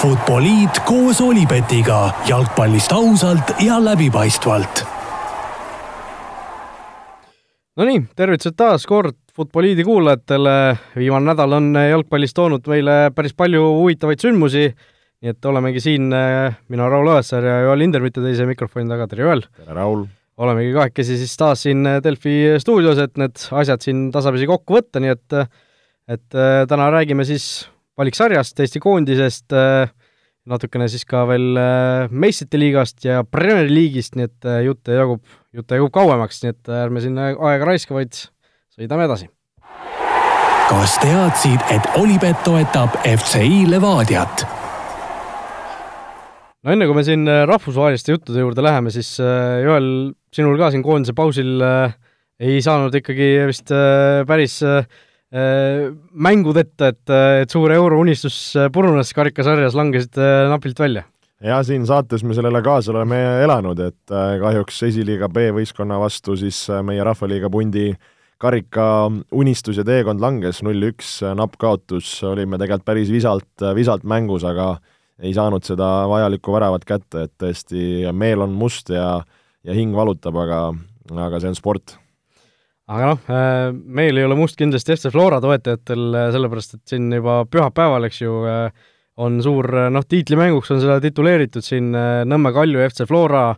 Futboliit koos Olipetiga jalgpallist ausalt ja läbipaistvalt. Nonii, tervitused taas kord Futboliidi kuulajatele. viimane nädal on jalgpallis toonud meile päris palju huvitavaid sündmusi. nii et olemegi siin, mina, Raul Õessar ja Joel Hindermitte teise mikrofoni taga, tere Joel! tere, Raul! olemegi kahekesi siis taas siin Delfi stuudios, et need asjad siin tasapisi kokku võtta, nii et et täna räägime siis valiksarjast, Eesti koondisest, äh, natukene siis ka veel äh, meistrite liigast ja Premier League'ist, nii et äh, jutte jagub, jutte jagub kauemaks, nii et ärme siin aega raiska, vaid sõidame edasi. kas teadsid, et Olipet toetab FCI Levadiat? no enne, kui me siin rahvusvaheliste juttude juurde läheme, siis Joel, sinul ka siin koondise pausil ei saanud ikkagi vist päris äh, Äh, mängudeta, et, äh, et suur eurounistus äh, purunes karikasarjas, langesid napilt välja? jaa, siin saates me sellele kaasa oleme elanud, et kahjuks esiliiga B-võistkonna vastu siis meie Rahvaliiga pundi karika unistus ja teekond langes, null-üks napp kaotus, olime tegelikult päris visalt, visalt mängus, aga ei saanud seda vajalikku väravat kätte, et tõesti, meel on must ja ja hing valutab, aga, aga see on sport aga noh, äh, meil ei ole must kindlasti FC Flora toetajatel, äh, sellepärast et siin juba pühapäeval, eks ju, äh, on suur noh, tiitlimänguks on seda tituleeritud siin Nõmme Kalju FC Flora,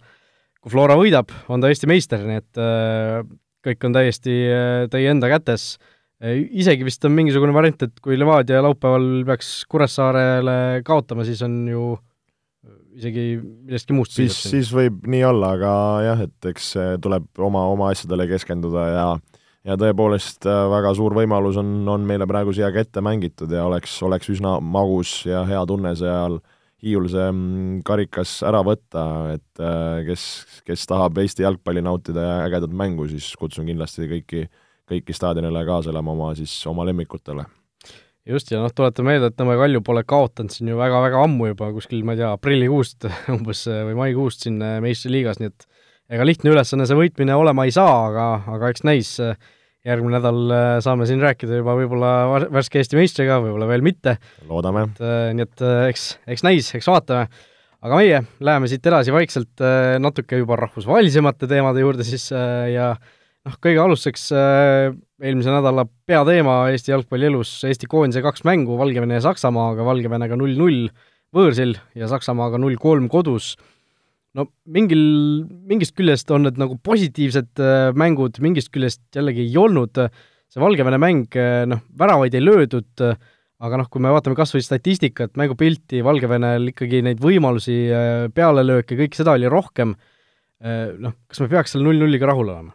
kui Flora võidab, on ta Eesti meister, nii et kõik on täiesti teie enda kätes. isegi vist on mingisugune variant, et kui Levadia laupäeval peaks Kuressaarele kaotama, siis on ju isegi millestki muust siis, siis võib nii olla, aga jah, et eks tuleb oma, oma asjadele keskenduda ja ja tõepoolest äh, väga suur võimalus on, on meile praegu siia kätte mängitud ja oleks, oleks üsna magus ja hea tunne seal Hiiul see mm, karikas ära võtta, et äh, kes, kes tahab Eesti jalgpalli nautida ja ägedat mängu, siis kutsun kindlasti kõiki, kõiki staadionile kaasa elama oma siis, oma lemmikutele just, ja noh, tuletan meelde, et Nõmme Kalju pole kaotanud siin ju väga-väga ammu juba, kuskil ma ei tea, aprillikuust umbes või maikuust siin äh, meistriliigas, nii et ega lihtne ülesanne see võitmine olema ei saa, aga, aga eks näis, järgmine nädal äh, saame siin rääkida juba võib-olla värske Eesti meistriga, võib-olla veel mitte. loodame. Äh, nii et eks, eks näis, eks vaatame. aga meie läheme siit edasi vaikselt natuke juba rahvusvahelisemate teemade juurde siis ja noh, kõige alustuseks eelmise nädala peateema Eesti jalgpallielus, Eesti koondise kaks mängu, Valgevene ja Saksamaaga, Valgevenega null-null võõrsil ja Saksamaaga null-kolm kodus. no mingil, mingist küljest on need nagu positiivsed äh, mängud, mingist küljest jällegi ei olnud, see Valgevene mäng, äh, noh, väravaid ei löödud, aga noh, kui me vaatame kas või statistikat, mängupilti, Valgevenel ikkagi neid võimalusi, äh, pealelööke, kõike seda oli rohkem, noh, kas me peaks selle null-nulliga rahul olema?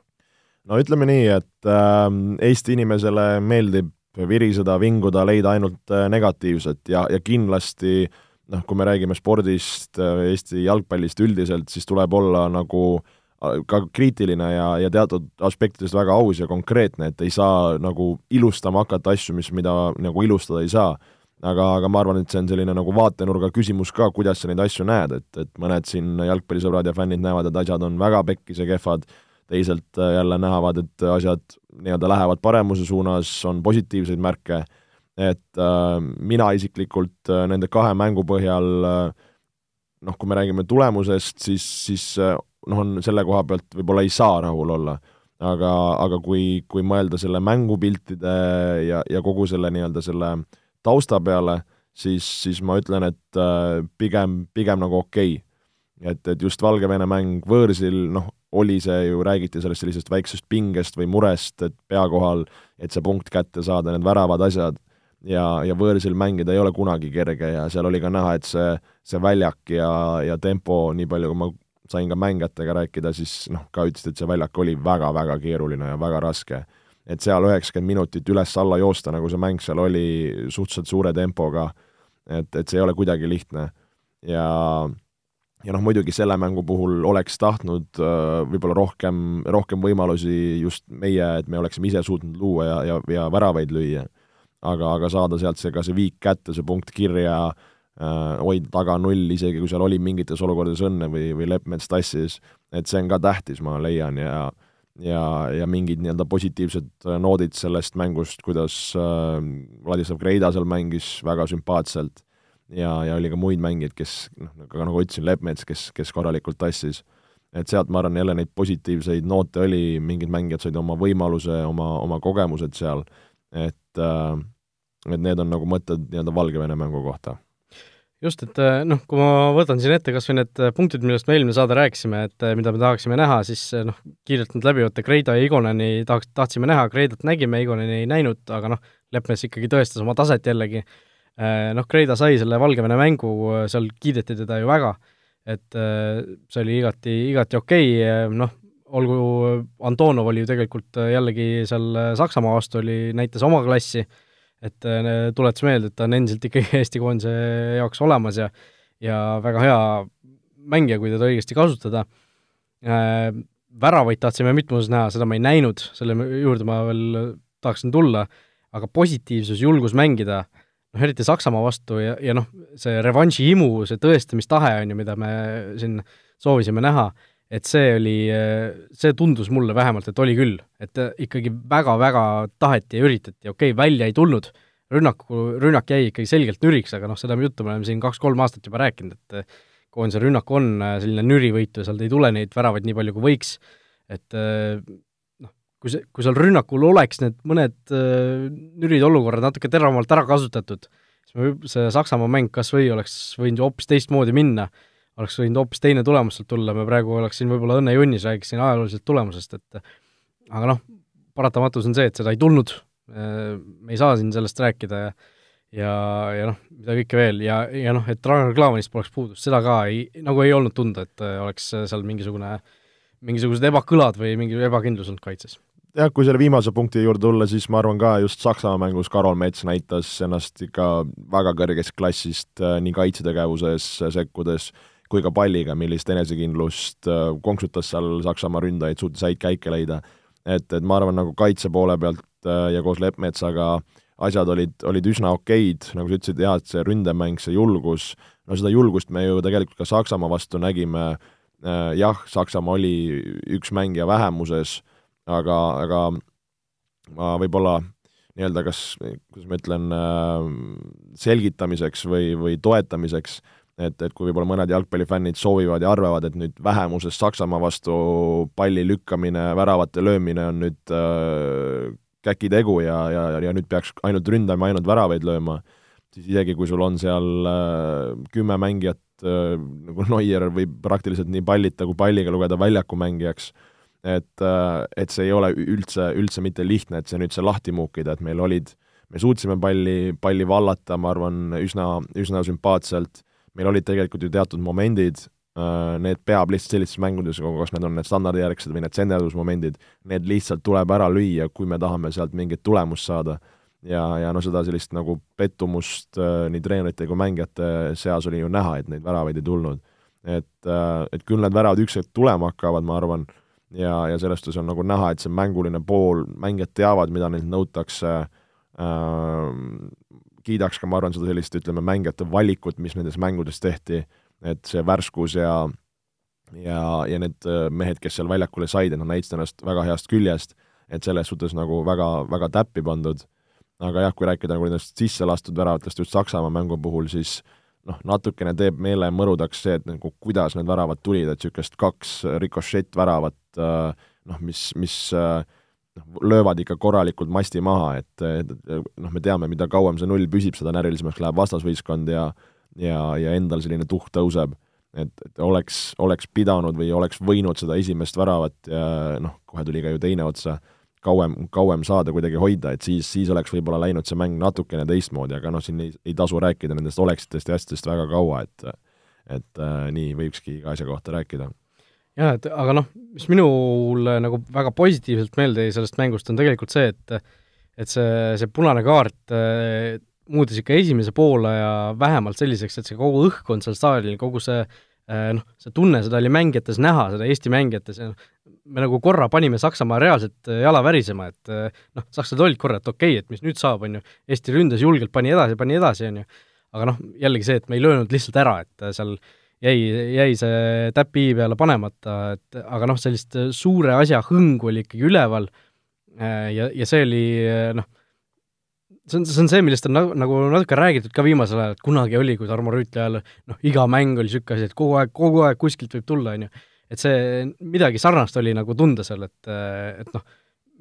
No ütleme nii, et äh, Eesti inimesele meeldib viriseda, vinguda, leida ainult äh, negatiivset ja, ja kindlasti noh, kui me räägime spordist äh,, Eesti jalgpallist üldiselt, siis tuleb olla nagu äh, ka kriitiline ja, ja teatud aspektidest väga aus ja konkreetne, et ei saa nagu ilustama hakata asju, mis, mida nagu ilustada ei saa. aga, aga ma arvan, et see on selline nagu vaatenurga küsimus ka, kuidas sa neid asju näed, et, et mõned siin jalgpallisõbrad ja fännid näevad, et asjad on väga pekkis ja kehvad, teisalt äh, jälle näevad, et asjad nii-öelda lähevad paremuse suunas, on positiivseid märke, et äh, mina isiklikult äh, nende kahe mängu põhjal äh, noh, kui me räägime tulemusest, siis, siis noh, on selle koha pealt võib-olla ei saa rahul olla. aga, aga kui, kui mõelda selle mängupiltide ja, ja kogu selle nii-öelda selle tausta peale, siis, siis ma ütlen, et pigem, pigem nagu okei okay et, et just Valgevene mäng võõrsil, noh, oli see ju, räägiti sellest sellisest väiksest pingest või murest, et pea kohal, et see punkt kätte saada, need väravad, asjad, ja, ja võõrsil mängida ei ole kunagi kerge ja seal oli ka näha, et see, see väljak ja, ja tempo, nii palju kui ma sain ka mängijatega rääkida, siis noh, ka ütlesid, et see väljak oli väga-väga keeruline ja väga raske. et seal üheksakümmend minutit üles-alla joosta, nagu see mäng seal oli, suhteliselt suure tempoga, et, et see ei ole kuidagi lihtne. ja ja noh, muidugi selle mängu puhul oleks tahtnud äh, võib-olla rohkem, rohkem võimalusi just meie, et me oleksime ise suutnud luua ja, ja, ja väravaid lüüa. aga, aga saada sealt see, ka see viik kätte, see punkt kirja äh,, hoida taga null, isegi kui seal oli mingites olukordades õnne või, või Leppmets tassis, et see on ka tähtis, ma leian, ja ja, ja mingid nii-öelda positiivsed äh, noodid sellest mängust, kuidas äh, Vladislav Greida seal mängis väga sümpaatselt ja, ja oli ka muid mängijaid, kes noh, aga nagu ütlesin, Leppmets, kes, kes korralikult tassis. et sealt ma arvan, jälle neid positiivseid noote oli, mingid mängijad said oma võimaluse, oma, oma kogemused seal, et äh, et need on nagu mõtted nii-öelda Valgevene mängu kohta just, et äh, noh, kui ma võtan siin ette kas või need äh, punktid, millest me eelmine saade rääkisime, et mida me tahaksime näha, siis noh, kiirelt nüüd läbi võtta, Kreida ja Igoneni tahaks, tahtsime näha, Kreidat nägime, Igoneni ei näinud, aga noh, Leppmees ikkagi tõestas oma taset jällegi. Noh, Kreida sai selle Valgevene mängu, seal kiideti teda ju väga, et see oli igati, igati okei okay., noh, olgu, Antonov oli ju tegelikult jällegi seal Saksamaa vastu oli, näitas oma klassi et äh, tuletas meelde, et ta on endiselt ikkagi Eesti koondise jaoks olemas ja ja väga hea mängija, kui teda õigesti kasutada äh,. Väravaid tahtsime mitmuses näha, seda ma ei näinud, selle juurde ma veel tahaksin tulla, aga positiivsus, julgus mängida, noh eriti Saksamaa vastu ja, ja noh, see revanši himu, see tõestamistahe on ju, mida me siin soovisime näha et see oli, see tundus mulle vähemalt, et oli küll, et ikkagi väga-väga taheti ja üritati, okei okay,, välja ei tulnud, rünnaku, rünnak jäi ikkagi selgelt nüriks, aga noh, seda juttu me oleme siin kaks-kolm aastat juba rääkinud, et koondise rünnak on selline nürivõitu ja sealt ei tule neid väravaid nii palju, kui võiks, et kui see, kui seal rünnakul oleks need mõned nürid olukorrad natuke teravamalt ära kasutatud, siis see Saksamaa mäng kas või oleks võinud ju hoopis teistmoodi minna oleks võinud hoopis teine tulemus sealt tulla, me praegu oleks siin võib-olla õnnejunnis, räägiksin ajaloolisest tulemusest, et aga noh, paratamatus on see, et seda ei tulnud, me ei saa siin sellest rääkida ja ja, ja noh, mida kõike veel ja, ja noh, et Ragnar Klavanist poleks puudust, seda ka ei, nagu ei olnud tunda, et oleks seal mingisugune, mingisugused ebakõlad või mingi ebakindlus olnud kaitses jah, kui selle viimase punkti juurde tulla, siis ma arvan ka just Saksamaa mängus Karol Mets näitas ennast ikka väga kõrgest klassist nii kaitsetegevuses sekkudes äh, kui ka palliga, millist enesekindlust äh, konksutas seal Saksamaa ründajaid, suutis häid käike leida. et, et ma arvan, nagu kaitse poole pealt äh, ja koos Leppmetsaga asjad olid, olid üsna okeid, nagu sa ütlesid, jah, et see ründemäng, see julgus, no seda julgust me ju tegelikult ka Saksamaa vastu nägime, äh, jah, Saksamaa oli üks mängija vähemuses, aga, aga ma võib-olla nii-öelda kas, kuidas ma ütlen, selgitamiseks või, või toetamiseks äh, et, et kui võib-olla mõned jalgpallifännid soovivad ja arvavad, et nüüd vähemuses Saksamaa vastu palli lükkamine, väravate löömine on nüüd äh, käkitegu ja, ja, ja nüüd peaks ainult ründama, ainult väravaid lööma, siis isegi, kui sul on seal äh, kümme mängijat äh,, nagu Neuer võib praktiliselt nii pallita kui palliga lugeda väljakumängijaks, äh,, et see ei ole üldse, üldse mitte lihtne, et see nüüd see lahti muukida, et meil olid, me suutsime palli, palli vallata, ma arvan, üsna, üsna sümpaatselt meil olid tegelikult ju teatud momendid, äh, need peab lihtsalt sellistes mängudes, kas need on need standardijärgsed või need senderdusmomendid, need lihtsalt tuleb ära lüüa, kui me tahame sealt mingit tulemust saada. ja, ja noh, seda sellist nagu pettumust äh, nii treenerite kui mängijate seas oli ju näha, et neid väravaid ei tulnud. et, äh, et küll need väravad üks hetk tulema hakkavad, ma arvan, ja, ja selles suhtes on nagu näha, et see mänguline pool, mängijad teavad, mida neilt nõutakse äh,, kiidaks ka, ma arvan, seda sellist, ütleme, mängijate valikut, mis nendes mängudes tehti, et see värskus ja ja, ja need äh, mehed, kes seal väljakule said, et nad näitasid ennast väga heast küljest, et selles suhtes nagu väga, väga täppi pandud. aga jah, kui rääkida nagu nendest sisse lastud väravatest just Saksamaa mängu puhul, siis noh, natukene teeb meele mõrudaks see, et nagu kuidas need väravad tulid, et niisugust kaks rikošettväravat noh, mis, mis äh, noh, löövad ikka korralikult masti maha, et noh, me teame, mida kauem see null püsib, seda närvilisemaks läheb vastasvõistkond ja ja, ja endal selline tuhk tõuseb. et, et oleks, oleks pidanud või oleks võinud seda esimest väravat ja noh, kohe tuli ka ju teine otsa, kauem, kauem saada, kuidagi hoida, et siis, siis oleks võib-olla läinud see mäng natukene teistmoodi, aga noh, siin ei, ei tasu rääkida nendest oleksitest ja asjadest väga kaua, et et äh, nii võikski iga asja kohta rääkida jah, et aga noh, mis minule nagu väga positiivselt meelde jäi sellest mängust, on tegelikult see, et et see, see punane kaart äh, muutis ikka esimese poolaja vähemalt selliseks, et see kogu õhkkond seal staadionil, kogu see äh, noh, see tunne, seda oli mängijates näha, seda Eesti mängijates ja noh, me nagu korra panime Saksamaa reaalselt äh, jala värisema, et noh, sakslased olid korra, et okei okay,, et mis nüüd saab, on ju, Eesti ründas julgelt, pani edasi, pani edasi, on ju, aga noh, jällegi see, et me ei löönud lihtsalt ära, et seal äh, jäi, jäi see täpi peale panemata, et aga noh, sellist suure asja hõngu oli ikkagi üleval äh, ja, ja see oli noh, see on, see on see, millest on nagu, nagu natuke räägitud ka viimasel ajal, et kunagi oli, kui Tarmo Rüütli ajal noh, iga mäng oli niisugune asi, et kogu aeg, kogu aeg kuskilt võib tulla, on ju. et see, midagi sarnast oli nagu tunda seal, et, et noh,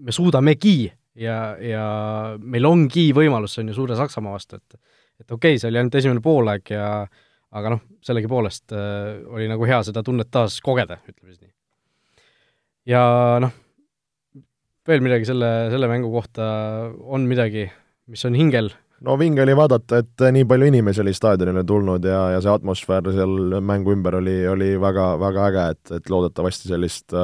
me suudamegi ja, ja meil ongi võimalus, on ju, suure Saksamaa vastu, et et okei okay,, see oli ainult esimene poolaeg ja aga noh, sellegipoolest äh, oli nagu hea seda tunnet taas kogeda, ütleme siis nii. ja noh, veel midagi selle, selle mängu kohta, on midagi, mis on hingel? no vinge oli vaadata, et nii palju inimesi oli staadionile tulnud ja, ja see atmosfäär seal mängu ümber oli, oli väga, väga äge, et, et loodetavasti sellist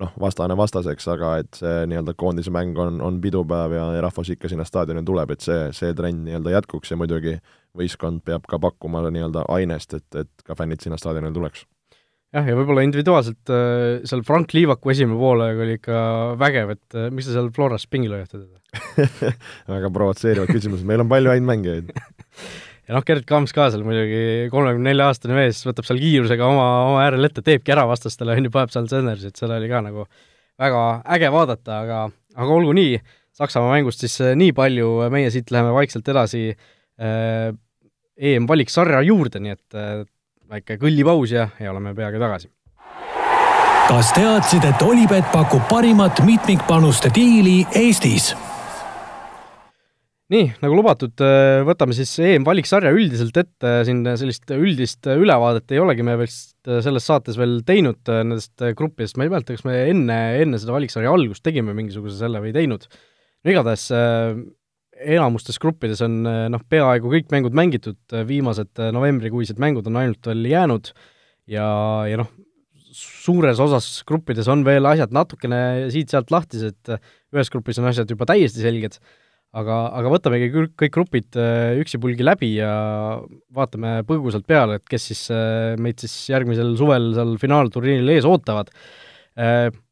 noh, vastane vastaseks, aga et see nii-öelda koondise mäng on, on pidupäev ja, ja rahvas ikka sinna staadionile tuleb, et see, see trend nii-öelda jätkuks ja muidugi võistkond peab ka pakkuma nii-öelda ainest, et, et ka fännid sinna staadionile tuleks. Jah, ja võib-olla individuaalselt äh, seal Frank Liivaku esimene poolaeg oli ikka vägev, et äh, miks sa seal Floras pingil hoiatad väga provotseerivad küsimused, meil on palju häid mängijaid ja noh, Gerd Kams ka seal muidugi, kolmekümne nelja aastane mees, võtab seal kiirusega oma, oma äärel ette, teebki ära vastastele, on ju, paneb seal Sennersit, seal oli ka nagu väga äge vaadata, aga, aga olgu nii, Saksamaa mängust siis äh, nii palju, meie siit läheme vaikselt edasi äh, EM-valiksarja juurde, nii et äh, väike kõllipaus ja, ja oleme peagi tagasi. kas teadsid, et Olipet pakub parimat mitmikpanuste diili Eestis? Nii, nagu lubatud, äh, võtame siis EM-valiksarja üldiselt ette, siin sellist üldist ülevaadet ei olegi me vist selles saates veel teinud äh, nendest gruppidest, ma ei mäleta, kas me enne, enne seda valiksarja algust tegime mingisuguse selle või ei teinud. no igatahes äh, enamustes gruppides on noh, peaaegu kõik mängud mängitud, viimased novembrikuised mängud on ainult veel jäänud. Ja, ja noh, suures osas gruppides on veel asjad natukene siit-sealt lahtised, ühes grupis on asjad juba täiesti selged, aga, aga võtamegi kõik, kõik grupid üksipulgi läbi ja vaatame põgusalt peale, et kes siis meid siis järgmisel suvel seal finaalturniiril ees ootavad.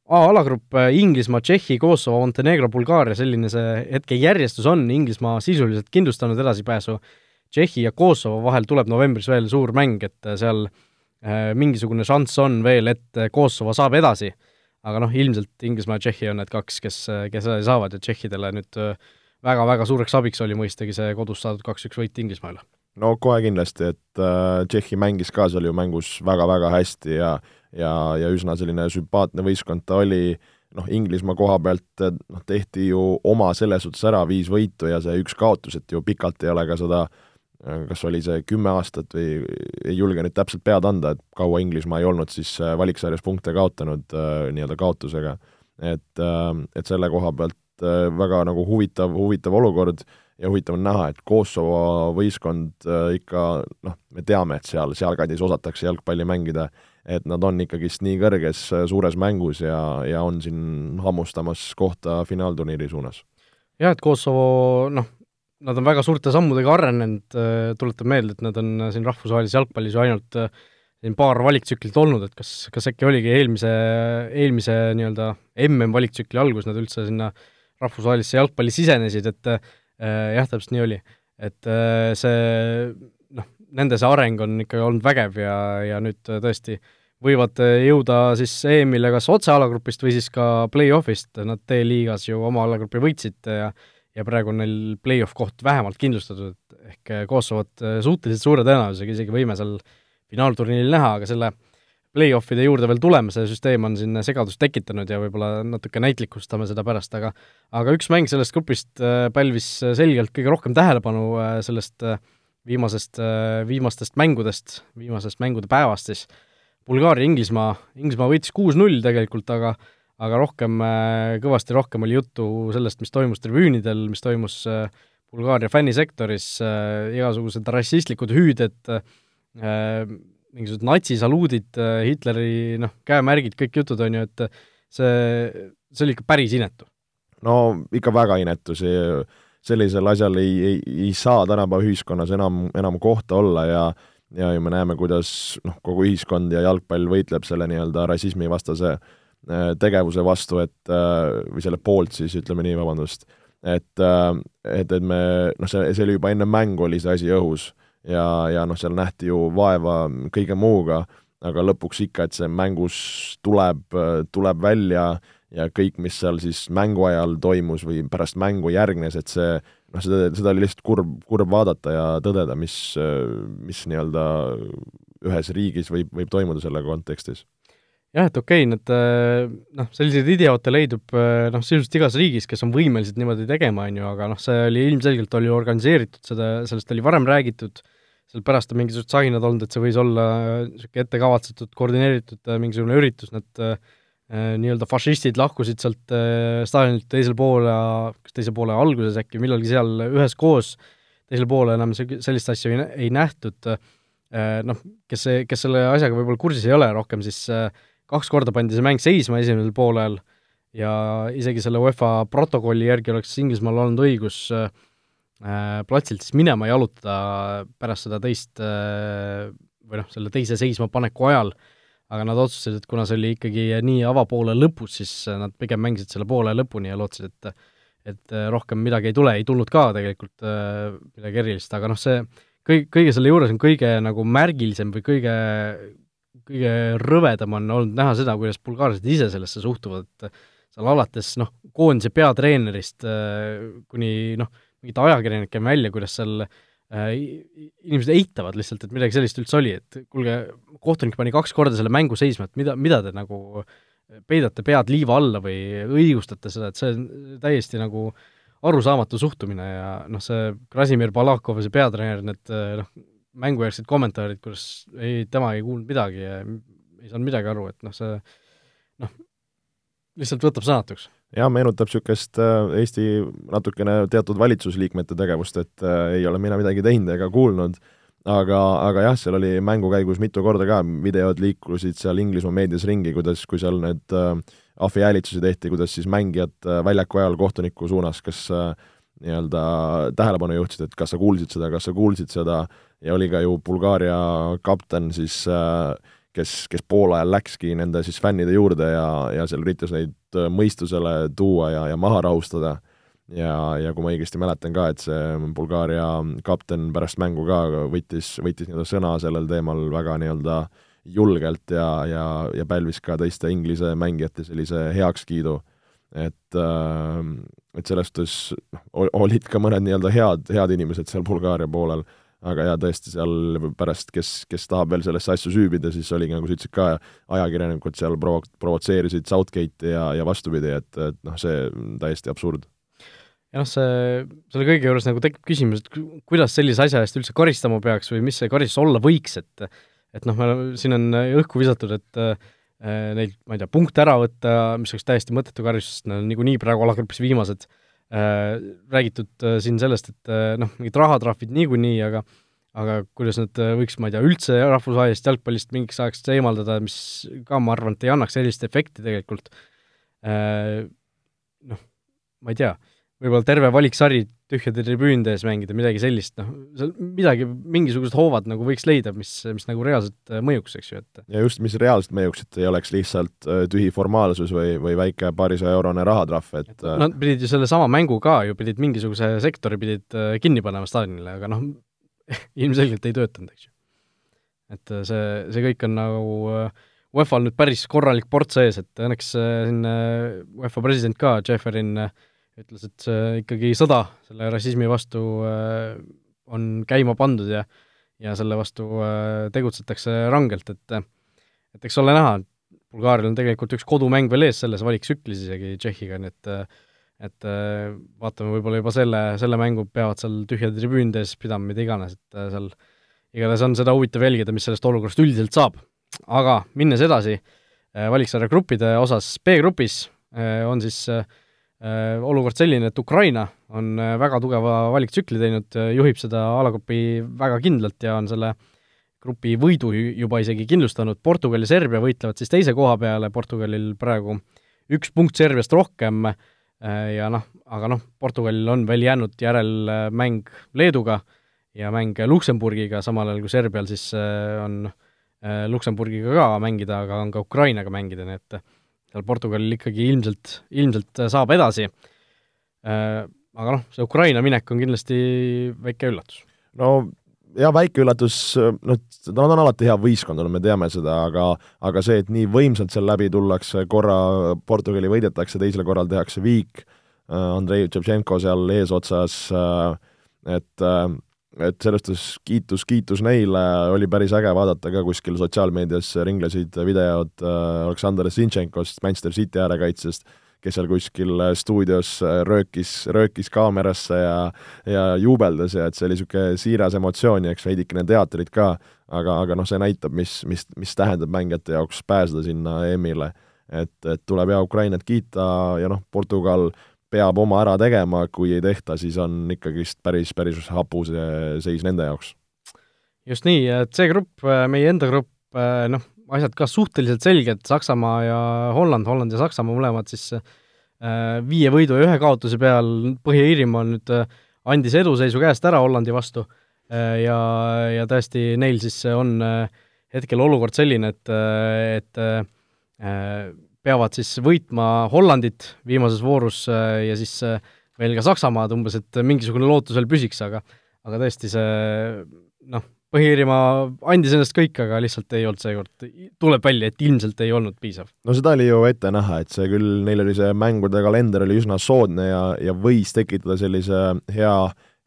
A-alagrupp äh, Inglismaa, Tšehhi, Kosovo, Montenegro, Bulgaaria, selline see hetkejärjestus on, Inglismaa sisuliselt kindlustanud edasipääsu, Tšehhi ja Kosovo vahel tuleb novembris veel suur mäng, et äh, seal äh, mingisugune šanss on veel, et Kosovo saab edasi, aga noh, ilmselt Inglismaa ja Tšehhi on need kaks, kes, kes saavad ja tšehhidele nüüd väga-väga suureks abiks oli mõistagi see kodus saadud kaks-üks võit Inglismaale. no kohe kindlasti, et äh, Tšehhi mängis ka seal ju mängus väga-väga hästi ja äh, ja, ja üsna selline sümpaatne võistkond ta oli, noh, Inglismaa koha pealt noh, tehti ju oma selles suhtes ära viis võitu ja see üks kaotus, et ju pikalt ei ole ka seda kas oli see kümme aastat või ei julge nüüd täpselt pead anda, et kaua Inglismaa ei olnud siis äh, valiksarjas punkte kaotanud äh, nii-öelda kaotusega. et, äh, et selle koha pealt väga nagu huvitav, huvitav olukord ja huvitav on näha, et Kosovo võistkond ikka noh, me teame, et seal, sealkandis osatakse jalgpalli mängida et nad on ikkagist nii kõrges äh, suures mängus ja, ja on siin hammustamas kohta finaalturniiri suunas. jah, et Kosovo noh, nad on väga suurte sammudega arenenud, äh, tuletan meelde, et nad on äh, siin rahvusvahelises jalgpallis ju ainult siin paar valiktsüklit olnud, et kas, kas äkki oligi eelmise, eelmise nii-öelda MM-valiktsükli algus nad üldse sinna rahvusvahelisse jalgpalli sisenesid, et äh, jah, täpselt nii oli. et äh, see noh, nende see areng on ikka olnud vägev ja, ja nüüd tõesti äh, võivad äh, jõuda siis EM-ile kas otse alagrupist või siis ka play-off'ist, nad D-liigas ju oma alagrupi võitsid ja ja praegu on neil play-off koht vähemalt kindlustatud, ehk äh, Kosovot äh, suhteliselt suure tõenäosusega isegi võime seal finaalturniiril näha, aga selle play-offide juurde veel tuleme, see süsteem on siin segadust tekitanud ja võib-olla natuke näitlikustame seda pärast, aga aga üks mäng sellest grupist pälvis selgelt kõige rohkem tähelepanu sellest viimasest, viimastest mängudest, viimasest mängude päevast siis, Bulgaaria, Inglismaa, Inglismaa võitis kuus-null tegelikult, aga aga rohkem, äh, kõvasti rohkem oli juttu sellest, mis toimus tribüünidel, mis toimus äh, Bulgaaria fännisektoris, äh, igasugused rassistlikud hüüded, mingisugused natsisaluudid, Hitleri noh, käemärgid, kõik jutud, on ju, et see, see oli ikka päris inetu. no ikka väga inetu, see, sellisel asjal ei, ei, ei saa tänapäeva ühiskonnas enam, enam kohta olla ja ja ju me näeme, kuidas noh, kogu ühiskond ja jalgpall võitleb selle nii-öelda rassismivastase äh, tegevuse vastu, et äh, või selle poolt siis, ütleme nii, vabandust, et, äh, et, et me noh, see, see oli juba enne mängu oli see asi õhus ja, ja noh, seal nähti ju vaeva kõige muuga, aga lõpuks ikka, et see mängus tuleb, tuleb välja ja kõik, mis seal siis mängu ajal toimus või pärast mängu järgnes, et see noh, seda, seda oli lihtsalt kurb, kurb vaadata ja tõdeda, mis, mis nii-öelda ühes riigis võib, võib toimuda selle kontekstis. Jah, et okei okay,, need noh, selliseid idioote leidub noh, sisuliselt igas riigis, kes on võimelised niimoodi tegema, on ju, aga noh, see oli ilmselgelt, oli organiseeritud, seda, sellest oli varem räägitud, seal pärast on mingisugused saginad olnud, et see võis olla niisugune ettekavatsetud, koordineeritud mingisugune üritus, need äh, nii-öelda fašistid lahkusid sealt äh, staadionilt teisel poole, kas teise poole alguses äkki, millalgi seal üheskoos, teisel poole enam sellist asja ei, ei nähtud. Äh,, noh, kes, kes selle asjaga võib-olla kursis ei ole rohkem, siis äh, kaks korda pandi see mäng seisma esimesel poolel ja isegi selle UEFA protokolli järgi oleks Inglismaal olnud õigus äh, platsilt siis minema jalutada pärast seda teist äh, või noh, selle teise seismapaneku ajal, aga nad otsustasid, et kuna see oli ikkagi nii avapoole lõpus, siis nad pigem mängisid selle poole lõpuni ja lootsid, et et rohkem midagi ei tule, ei tulnud ka tegelikult äh, midagi erilist, aga noh, see kõik, kõige selle juures on kõige nagu märgilisem või kõige kõige rõvedam on olnud näha seda, kuidas bulgaarlased ise sellesse suhtuvad, et seal alates noh, koondise peatreenerist äh, kuni noh, mingite ajakirjanike välja, kuidas seal äh, inimesed eitavad lihtsalt, et midagi sellist üldse oli, et kuulge, kohtunik pani kaks korda selle mängu seisma, et mida, mida te nagu peidate pead liiva alla või õigustate seda, et see on täiesti nagu arusaamatu suhtumine ja noh, see Krasimir Balakov, see peatreener, need noh, mängujärgsed kommentaarid, kus ei, tema ei kuulnud midagi ja ei saanud midagi aru, et noh, see noh, lihtsalt võtab sõnatuks. Jah, meenutab niisugust äh, Eesti natukene teatud valitsusliikmete tegevust, et äh, ei ole mina midagi teinud ega kuulnud, aga, aga jah, seal oli mängu käigus mitu korda ka, videod liikusid seal Inglismaa meedias ringi, kuidas, kui seal need äh, ahvihäälitusi tehti, kuidas siis mängijad äh, väljaku ajal kohtuniku suunas, kas äh, nii-öelda tähelepanu juhtisid, et kas sa kuulsid seda, kas sa kuulsid seda, ja oli ka ju Bulgaaria kapten siis äh, kes, kes pool ajal läkski nende siis fännide juurde ja, ja seal üritas neid äh, mõistusele tuua ja, ja maha rahustada. ja, ja kui ma õigesti mäletan ka, et see Bulgaaria kapten pärast mängu ka võttis, võttis nii-öelda sõna sellel teemal väga nii-öelda julgelt ja, ja, ja pälvis ka teiste Inglise mängijate sellise heakskiidu et, äh, et selles suhtes noh, olid ka mõned nii-öelda head, head inimesed seal Bulgaaria poolel, aga jaa, tõesti seal pärast, kes, kes tahab veel sellesse asja süübida, siis oligi, nagu sa ütlesid ka, ajakirjanikud seal provo-, provotseerisid Southgate'i ja, ja vastupidi, et, et noh, see täiesti absurd. ja noh, see, selle kõige juures nagu tekib küsimus, et kuidas sellise asja eest üldse karistama peaks või mis see karistus olla võiks, et et noh, me siin on õhku visatud, et äh, neilt, ma ei tea, punkte ära võtta, mis oleks täiesti mõttetu karistus, nad on niikuinii praegu alagrupis viimased, räägitud äh, siin sellest, et noh, mingid rahatrahvid niikuinii, aga aga kuidas nad võiks, ma ei tea, üldse rahvusvahelisest jalgpallist mingiks ajaks eemaldada, mis ka, ma arvan, et ei annaks sellist efekti tegelikult, noh, ma ei tea võib-olla terve valik sari tühjade tribüünide ees mängida, midagi sellist, noh, seal midagi, mingisugused hoovad nagu võiks leida, mis, mis nagu reaalselt äh, mõjuks, eks ju, et ja just, mis reaalselt mõjuks, et ei oleks lihtsalt äh, tühi formaalsus või, või väike paarisaja eurone rahatrahv, et, et äh, Nad pidid ju sellesama mängu ka ju, pidid mingisuguse sektori pidid kinni panema staadionile, aga noh, ilmselgelt ei töötanud, eks ju. et see, see kõik on nagu UEFA-l nüüd päris korralik ports ees, et õnneks siin UEFA president ka, Jefferin äh, ütles, et see ikkagi sõda selle rassismi vastu äh, on käima pandud ja ja selle vastu äh, tegutsetakse rangelt, et et eks ole näha, Bulgaarial on tegelikult üks kodumäng veel ees selles valiktsüklis isegi Tšehhiga, nii et et vaatame, võib-olla juba selle, selle mängu peavad seal tühjade tribüünide ees pidama, mida iganes, et seal igatahes on seda huvitav jälgida, mis sellest olukorrast üldiselt saab. aga minnes edasi, valiksarja gruppide osas, B-grupis on siis äh, Äh, olukord selline, et Ukraina on äh, väga tugeva valiktsükli teinud, äh, juhib seda alagrupi väga kindlalt ja on selle grupi võidu juba isegi kindlustanud, Portugal ja Serbia võitlevad siis teise koha peale, Portugalil praegu üks punkt Serbiast rohkem ja noh, aga noh, Portugalil on veel jäänud järelmäng Leeduga ja mäng Luksemburgiga, samal ajal kui Serbial siis on Luksemburgiga ka mängida, aga on ka Ukrainaga mängida, nii et seal Portugalil ikkagi ilmselt, ilmselt saab edasi. Äh, aga noh, see Ukraina minek on kindlasti väike üllatus. no jah, väike üllatus, noh, nad on alati hea võistkond olnud, me teame seda, aga aga see, et nii võimsalt seal läbi tullakse, korra Portugali võidetakse, teisel korral tehakse viik, Andrei Tšetšenko seal eesotsas, et et selles suhtes kiitus, kiitus neile, oli päris äge vaadata ka kuskil sotsiaalmeedias ringlesid videod Aleksandr Zinchenkost, Manchester City äärekaitsest, kes seal kuskil äh, stuudios äh, röökis, röökis kaamerasse ja ja juubeldas ja et see oli niisugune siiras emotsioon ja eks veidikene teatrit ka, aga, aga noh, see näitab, mis, mis, mis tähendab mängijate jaoks pääseda sinna EM-ile. et, et tuleb ja Ukrainat kiita ja noh, Portugal peab oma ära tegema, kui ei tehta, siis on ikkagist päris, päris hapu see seis nende jaoks. just nii, et see grupp, äh, meie enda grupp, noh, asjad ka suhteliselt selged, Saksamaa ja Holland, Holland ja Saksamaa mõlemad siis äh, viie võidu ja ühe kaotuse peal, Põhja-Iirimaa nüüd äh, andis eduseisu käest ära Hollandi vastu äh, ja, ja tõesti, neil siis on hetkel olukord selline, et, et peavad siis võitma Hollandit viimases voorus ja siis veel ka Saksamaad umbes, et mingisugune lootus veel püsiks, aga aga tõesti, see noh, Põhja-Iirimaa andis endast kõik, aga lihtsalt ei olnud seekord, tuleb välja, et ilmselt ei olnud piisav. no seda oli ju ette näha, et see küll, neil oli see mängude kalender oli üsna soodne ja, ja võis tekitada sellise hea,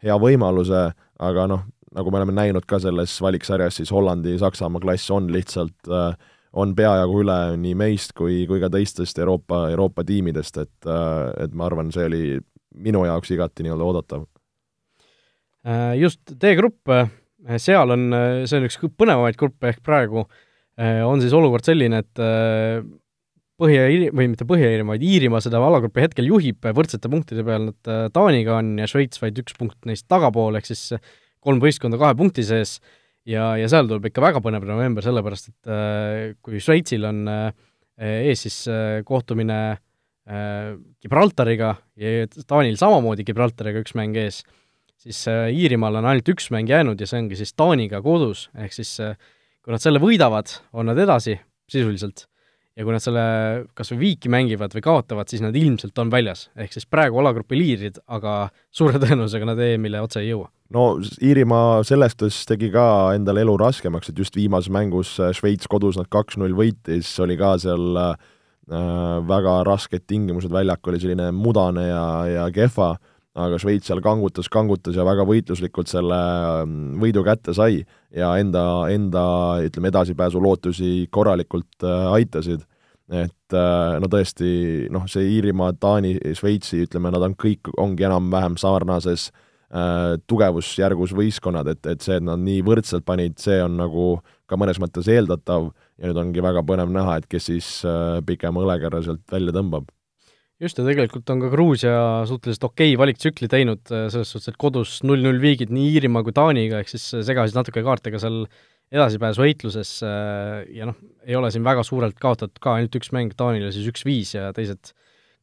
hea võimaluse, aga noh, nagu me oleme näinud ka selles valiksarjas, siis Hollandi-Saksamaa klass on lihtsalt äh, on peajagu üle nii meist kui, kui ka teistest Euroopa, Euroopa tiimidest, et äh, et ma arvan, see oli minu jaoks igati nii-öelda oodatav. Äh, just, D-grupp Eh, seal on, see on üks põnevamaid gruppe ehk praegu on siis olukord selline, et Põhja-Iiri-, või mitte Põhja-Iirimaa, vaid Iirimaa seda alagruppi hetkel juhib võrdsete punktide peal, nad Taaniga on ja Šveits vaid üks punkt neist tagapool, ehk siis kolm võistkonda kahe punkti sees, ja, ja seal tuleb ikka väga põnev november, sellepärast et kui Šveitsil on ees siis kohtumine Gibraltariga ja Taanil samamoodi Gibraltariga üks mäng ees, siis äh, Iirimaal on ainult üks mäng jäänud ja see ongi siis Taaniga kodus, ehk siis äh, kui nad selle võidavad, on nad edasi sisuliselt, ja kui nad selle kas või viiki mängivad või kaotavad, siis nad ilmselt on väljas. ehk siis praegu alagrupi liidrid, aga suure tõenäosusega nad EM-ile otse ei jõua. No Iirimaa selles suhtes tegi ka endale elu raskemaks, et just viimases mängus äh, Šveits kodus nad kaks-null võitis, oli ka seal äh, väga rasked tingimused, väljak oli selline mudane ja, ja kehva aga Šveits seal kangutas, kangutas ja väga võitluslikult selle ähm, võidu kätte sai ja enda, enda ütleme, edasipääsu lootusi korralikult äh, aitasid. et äh, no tõesti, noh, see Iirimaa, Taani, Šveitsi, ütleme, nad on kõik, ongi enam-vähem sarnases äh, tugevusjärgus võistkonnad, et, et see, et nad nii võrdselt panid, see on nagu ka mõnes mõttes eeldatav ja nüüd ongi väga põnev näha, et kes siis äh, pikema õlekärra sealt välja tõmbab. Just, ja tegelikult on ka Gruusia suhteliselt okei valiktsükli teinud, äh, selles suhtes, et kodus null-null viigid nii Iirimaa kui Taaniga, ehk siis äh, segasid natuke kaarte ka seal edasipääsuvõitluses äh, ja noh, ei ole siin väga suurelt kaotatud ka, ainult üks mäng Taanile siis üks-viis ja teised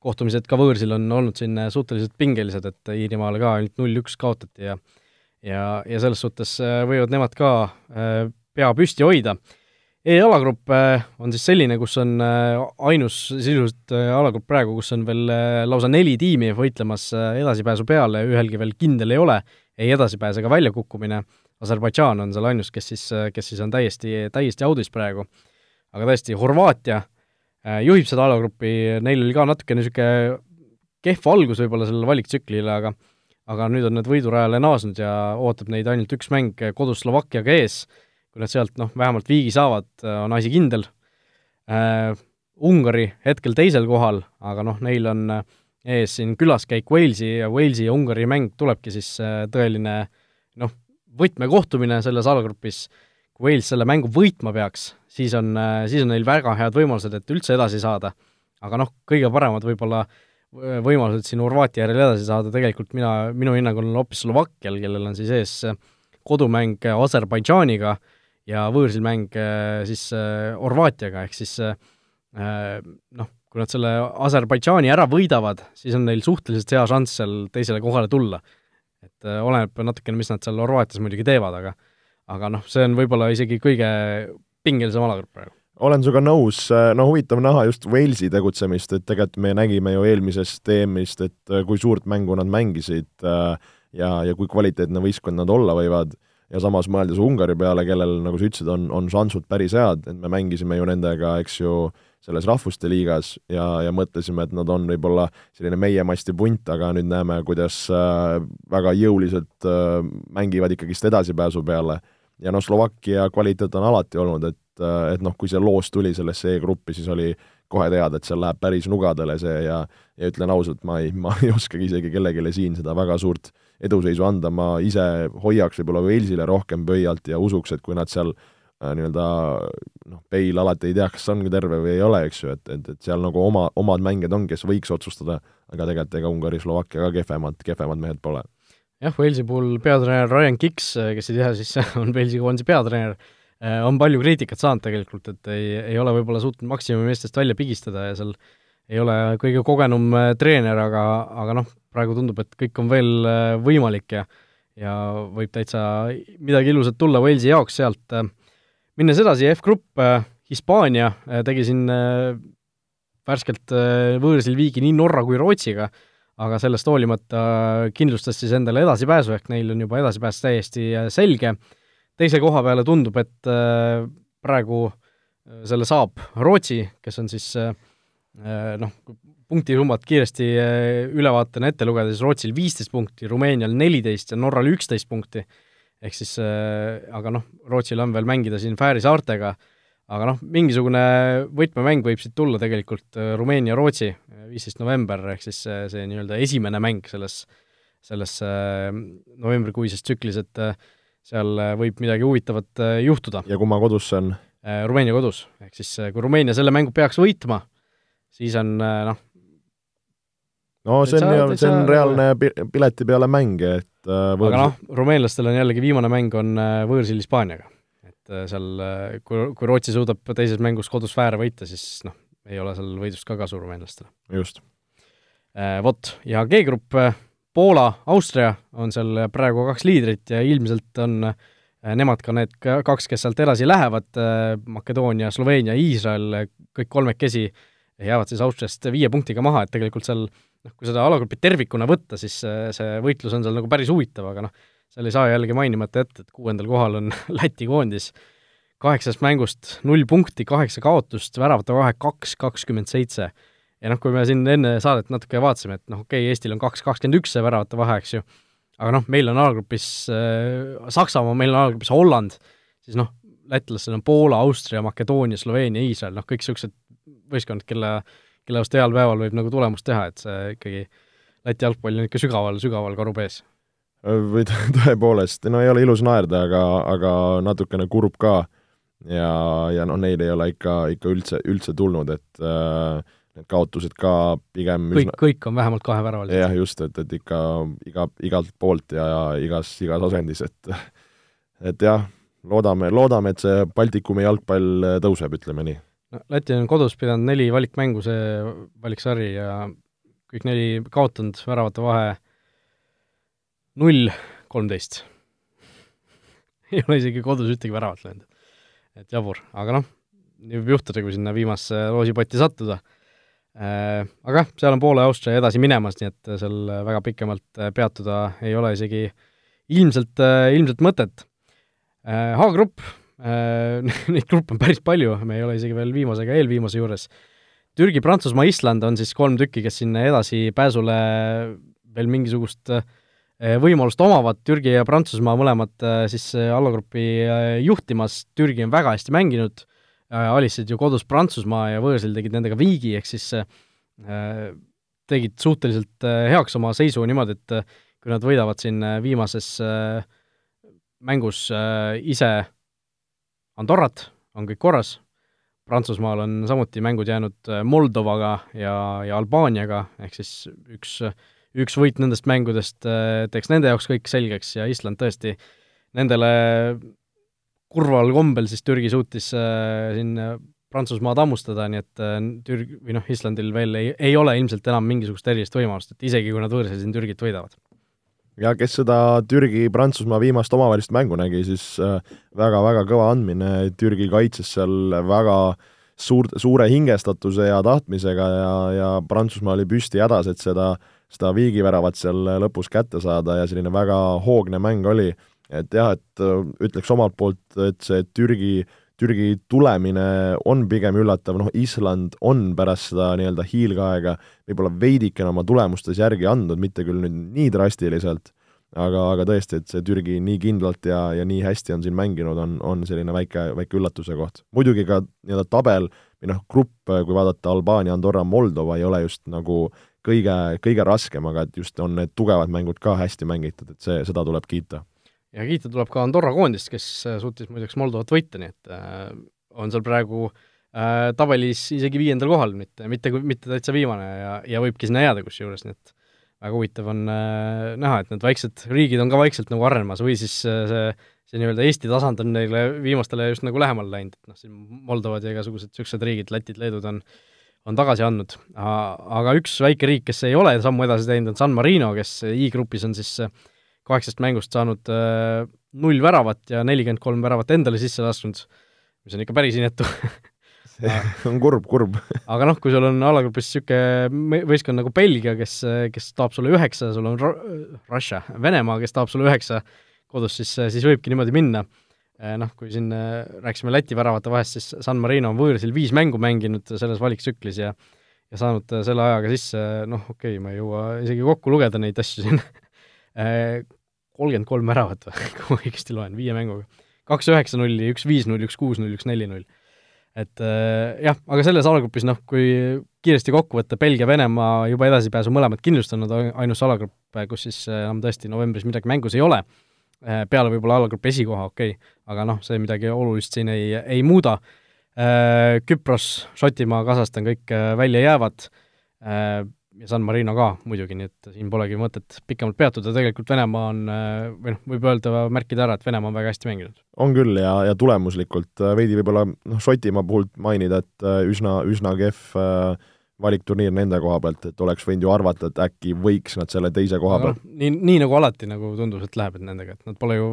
kohtumised ka võõrsil on olnud siin suhteliselt pingelised, et Iirimaale ka ainult null-üks kaotati ja ja, ja selles suhtes võivad nemad ka pea püsti hoida E-alagrupp äh, on siis selline, kus on äh, ainus sisuliselt äh, alagrupp praegu, kus on veel lausa neli tiimi võitlemas edasipääsu peale, ühelgi veel kindel ei ole, ei edasipääs ega väljakukkumine, Aserbaidžaan on seal ainus, kes siis, kes siis on täiesti, täiesti audis praegu. aga tõesti, Horvaatia juhib seda alagruppi, neil oli ka natuke niisugune kehv algus võib-olla sellele valiktsüklile, aga aga nüüd on nad võidurajale naasnud ja ootab neid ainult üks mäng kodus Slovakkiaga ees kui nad sealt noh, vähemalt viigi saavad, äh, on asi kindel äh,. Ungari hetkel teisel kohal, aga noh, neil on äh, ees siin külaskäik Walesi ja Walesi ja Ungari mäng tulebki siis äh, tõeline noh, võtmekohtumine selles alagrupis, kui Wales selle mängu võitma peaks, siis on, siis on neil väga head võimalused, et üldse edasi saada. aga noh, kõige paremad võib-olla võimalused siin Horvaatia järel edasi saada tegelikult mina, minu hinnangul on hoopis Slovakkial, kellel on siis ees kodumäng Aserbaidžaaniga äh,, ja võõrsil mäng äh, siis äh, Horvaatiaga, ehk siis äh, noh, kui nad selle Aserbaidžaani ära võidavad, siis on neil suhteliselt hea šanss seal teisele kohale tulla. et oleneb natukene, mis nad seal Horvaatias muidugi teevad, aga aga noh, see on võib-olla isegi kõige pingelisem alagrupp praegu. Olen sinuga nõus, no huvitav näha just Walesi tegutsemist, et tegelikult me nägime ju eelmisest EM-ist, et kui suurt mängu nad mängisid ja, ja kui kvaliteetne võistkond nad olla võivad. Ja samas mõeldes Ungari peale, kellel, nagu sa ütlesid, on, on šansud päris head, et me mängisime ju nendega, eks ju, selles rahvuste liigas ja, ja mõtlesime, et nad on võib-olla selline meie masti punt, aga nüüd näeme, kuidas äh, väga jõuliselt äh, mängivad ikkagist edasipääsu peale. Ja noh, Slovakkia kvaliteet on alati olnud, et, äh, et noh, kui see loos tuli sellesse E-gruppi, siis oli kohe teada, et seal läheb päris nugadele see ja ja ütlen ausalt, ma ei, ma ei oskagi isegi kellelegi siin seda väga suurt eduseisu anda, ma ise hoiaks võib-olla Walesile rohkem pöialt ja usuks, et kui nad seal äh, nii-öelda noh, Bale alati ei tea, kas on terve või ei ole, eks ju, et, et, et seal nagu oma, omad mängijad on, kes võiks otsustada, aga tegelikult ega Ungari, Slovakkia ka kehvemad, kehvemad mehed pole. Jah, Walesi puhul peatreener Ryan Giggs, kes ei tea, siis on Walesi koondise peatreener, äh, on palju kriitikat saanud tegelikult, et ei, ei ole võib-olla suutnud maksimumi meestest välja pigistada ja seal ei ole kõige kogenum äh, treener, aga, aga noh, praegu tundub, et kõik on veel äh, võimalik ja ja võib täitsa midagi ilusat tulla Walesi jaoks sealt. minnes edasi, F-grupp, äh, Hispaania tegi siin värskelt võõrsil viigi nii Norra kui Rootsiga, aga sellest hoolimata kindlustas siis endale edasipääsu, ehk neil on juba edasipääs täiesti selge. teise koha peale tundub, et praegu selle saab Rootsi, kes on siis äh, Äh, noh, punktisummat kiiresti äh, ülevaatena ette lugeda, siis Rootsil viisteist punkti, Rumeenial neliteist ja Norral üksteist punkti, ehk siis äh, aga noh, Rootsil on veel mängida siin Fääri saartega, aga noh, mingisugune võtmemäng võib siit tulla tegelikult Rumeenia-Rootsi, viisteist november, ehk siis see, see nii-öelda esimene mäng selles, selles novembrikuises tsüklis, et seal võib midagi huvitavat juhtuda. ja kumma kodus see on? Rumeenia kodus, ehk siis kui Rumeenia selle mängu peaks võitma, siis on äh, noh, no see on, see on reaalne pileti peale mäng, et äh, võõrs... aga noh, rumeenlastel on jällegi viimane mäng on äh, võõrsil Hispaaniaga. Et seal, kui, kui Rootsi suudab teises mängus kodus Fääre võita, siis noh, ei ole seal võidust ka kasu rumeenlastele. just. Vot, ja G-grupp, Poola, Austria on seal praegu kaks liidrit ja ilmselt on nemad ka need kaks, kes sealt edasi lähevad, Makedoonia, Sloveenia, Iisrael, kõik kolmekesi äh, jäävad siis Austriast viie punktiga maha, et tegelikult seal noh, kui seda alagrupi tervikuna võtta, siis see võitlus on seal nagu päris huvitav, aga noh, seal ei saa jällegi mainimata jätta, et kuuendal kohal on Läti koondis, kaheksast mängust null punkti, kaheksa kaotust, väravate vahe kaks, kakskümmend seitse. ja noh, kui me siin enne saadet natuke vaatasime, et noh, okei okay,, Eestil on kaks kakskümmend üks see väravate vahe, eks ju, aga noh, meil on alagrupis äh, Saksamaa, meil on alagrupis Holland, siis noh, lätlastel on Poola, Austria, Makedoonia, Sloveenia, Iisrael, noh, kõik niisugused võistkond, kelle, kelle vastu heal päeval võib nagu tulemust teha, et see ikkagi Läti jalgpall on ikka sügaval, sügaval karu pees. Või tõepoolest, no ei ole ilus naerda, aga, aga natukene kurb ka. ja, ja noh, neil ei ole ikka, ikka üldse, üldse tulnud, et äh, need kaotused ka pigem kõik üsna..., kõik on vähemalt kaheväralised. jah, just, et, et ikka iga, igalt poolt ja, ja igas, igas asendis, et et jah, loodame, loodame, et see Baltikumi jalgpall tõuseb, ütleme nii no Läti on kodus pidanud neli valikmängu, see valiksari ja kõik neli kaotanud, väravate vahe null kolmteist. ei ole isegi kodus ühtegi väravat löönud. et jabur, aga noh, võib juhtuda, kui sinna viimasse loosipotti sattuda. Äh, aga jah, seal on Poola ja Austria edasi minemas, nii et seal väga pikemalt peatuda ei ole isegi ilmselt, äh, ilmselt mõtet. H-grupp Äh, neid gruppe on päris palju, me ei ole isegi veel viimase ega eelviimase juures. Türgi, Prantsusmaa, Island on siis kolm tükki, kes sinna edasipääsule veel mingisugust äh, võimalust omavad, Türgi ja Prantsusmaa mõlemad äh, siis allagrupi juhtimas, Türgi on väga hästi mänginud, alistasid ju kodus Prantsusmaa ja võõrsil tegid nendega viigi, ehk siis tegid suhteliselt heaks oma seisu niimoodi, et kui nad võidavad siin viimases mängus ise Andorrat on kõik korras, Prantsusmaal on samuti mängud jäänud Moldovaga ja, ja Albaaniaga, ehk siis üks, üks võit nendest mängudest äh, teeks nende jaoks kõik selgeks ja Island tõesti nendele kurval kombel siis Türgi suutis äh, siin Prantsusmaad hammustada, nii et Türg-, või noh, Islandil veel ei, ei ole ilmselt enam mingisugust erilist võimalust, et isegi kui nad võõrsil siin Türgit võidavad. Ja kes seda Türgi-Prantsusmaa viimast omavahelist mängu nägi, siis väga-väga äh, kõva andmine, Türgi kaitses seal väga suur, suure hingestatuse ja tahtmisega ja, ja Prantsusmaa oli püsti hädas, et seda, seda viigiväravat seal lõpus kätte saada ja selline väga hoogne mäng oli. et jah, et äh, ütleks omalt poolt, et see Türgi, Türgi tulemine on pigem üllatav, noh Island on pärast seda nii-öelda hiilgeaega võib-olla veidikene oma tulemustes järgi andnud, mitte küll nüüd nii drastiliselt, aga, aga tõesti, et see Türgi nii kindlalt ja, ja nii hästi on siin mänginud, on, on selline väike, väike üllatuse koht. muidugi ka nii-öelda tabel või noh, grupp, kui vaadata Albaania, Andorra, Moldova, ei ole just nagu kõige, kõige raskem, aga et just on need tugevad mängud ka hästi mängitud, et see, seda tuleb kiita. Ja kiita tuleb ka Andorra koondist, kes äh, suutis muideks Moldovat võita, nii et äh, on seal praegu äh, tabelis isegi viiendal kohal, mitte, mitte, mitte täitsa viimane ja, ja võibki sinna jääda kusjuures, nii et väga huvitav on äh, näha, et need väiksed riigid on ka vaikselt nagu arenemas või siis äh, see, see nii-öelda Eesti tasand on neile viimastele just nagu lähemale läinud, et noh, siin Moldovad ja igasugused niisugused riigid, Lätid, Leedud on on tagasi andnud. aga üks väike riik, kes ei ole sammu edasi teinud, on San Marino, kes I-grupis on siis äh, kaheksast mängust saanud äh, null väravat ja nelikümmend kolm väravat endale sisse lasknud, mis on ikka päris inetu see on kurb, kurb aga noh, kui sul on alagrupis niisugune võistkond nagu Belgia, kes, kes tahab sulle üheksa, sul on Russia, Venemaa, kes tahab sulle üheksa kodus, siis, siis võibki niimoodi minna. Äh, noh, kui siin äh, rääkisime Läti väravate vahest, siis San Marino on võõrsil viis mängu mänginud selles valiktsüklis ja ja saanud selle ajaga sisse, noh, okei okay,, ma ei jõua isegi kokku lugeda neid asju siin kolmkümmend kolm väravat või, kui ma õigesti loen, viie mänguga. kaks üheksa nulli, üks viis null, üks kuus null, üks neli null. et äh, jah, aga selles alagrupis noh, kui kiiresti kokku võtta, Belgia-Venemaa juba edasipääsu mõlemad kindlustanud, ainus alagrupp, kus siis enam tõesti novembris midagi mängus ei ole peale võib-olla alagrupi esikoha, okei okay., aga noh, see midagi olulist siin ei, ei muuda äh,, Küpros, Šotimaa, Kasahstan kõik äh, välja jäävad äh,, ja San Marino ka muidugi, nii et siin polegi mõtet pikemalt peatuda, tegelikult Venemaa on, või noh, võib öelda, märkida ära, et Venemaa on väga hästi mänginud. on küll ja, ja tulemuslikult veidi võib-olla noh, Šotimaa puhul mainida, et äh, üsna, üsna kehv äh, valikturniir nende koha pealt, et oleks võinud ju arvata, et äkki võiks nad selle teise koha peal. no, nii, nii nagu alati nagu tundus, et läheb, et nendega, et nad pole ju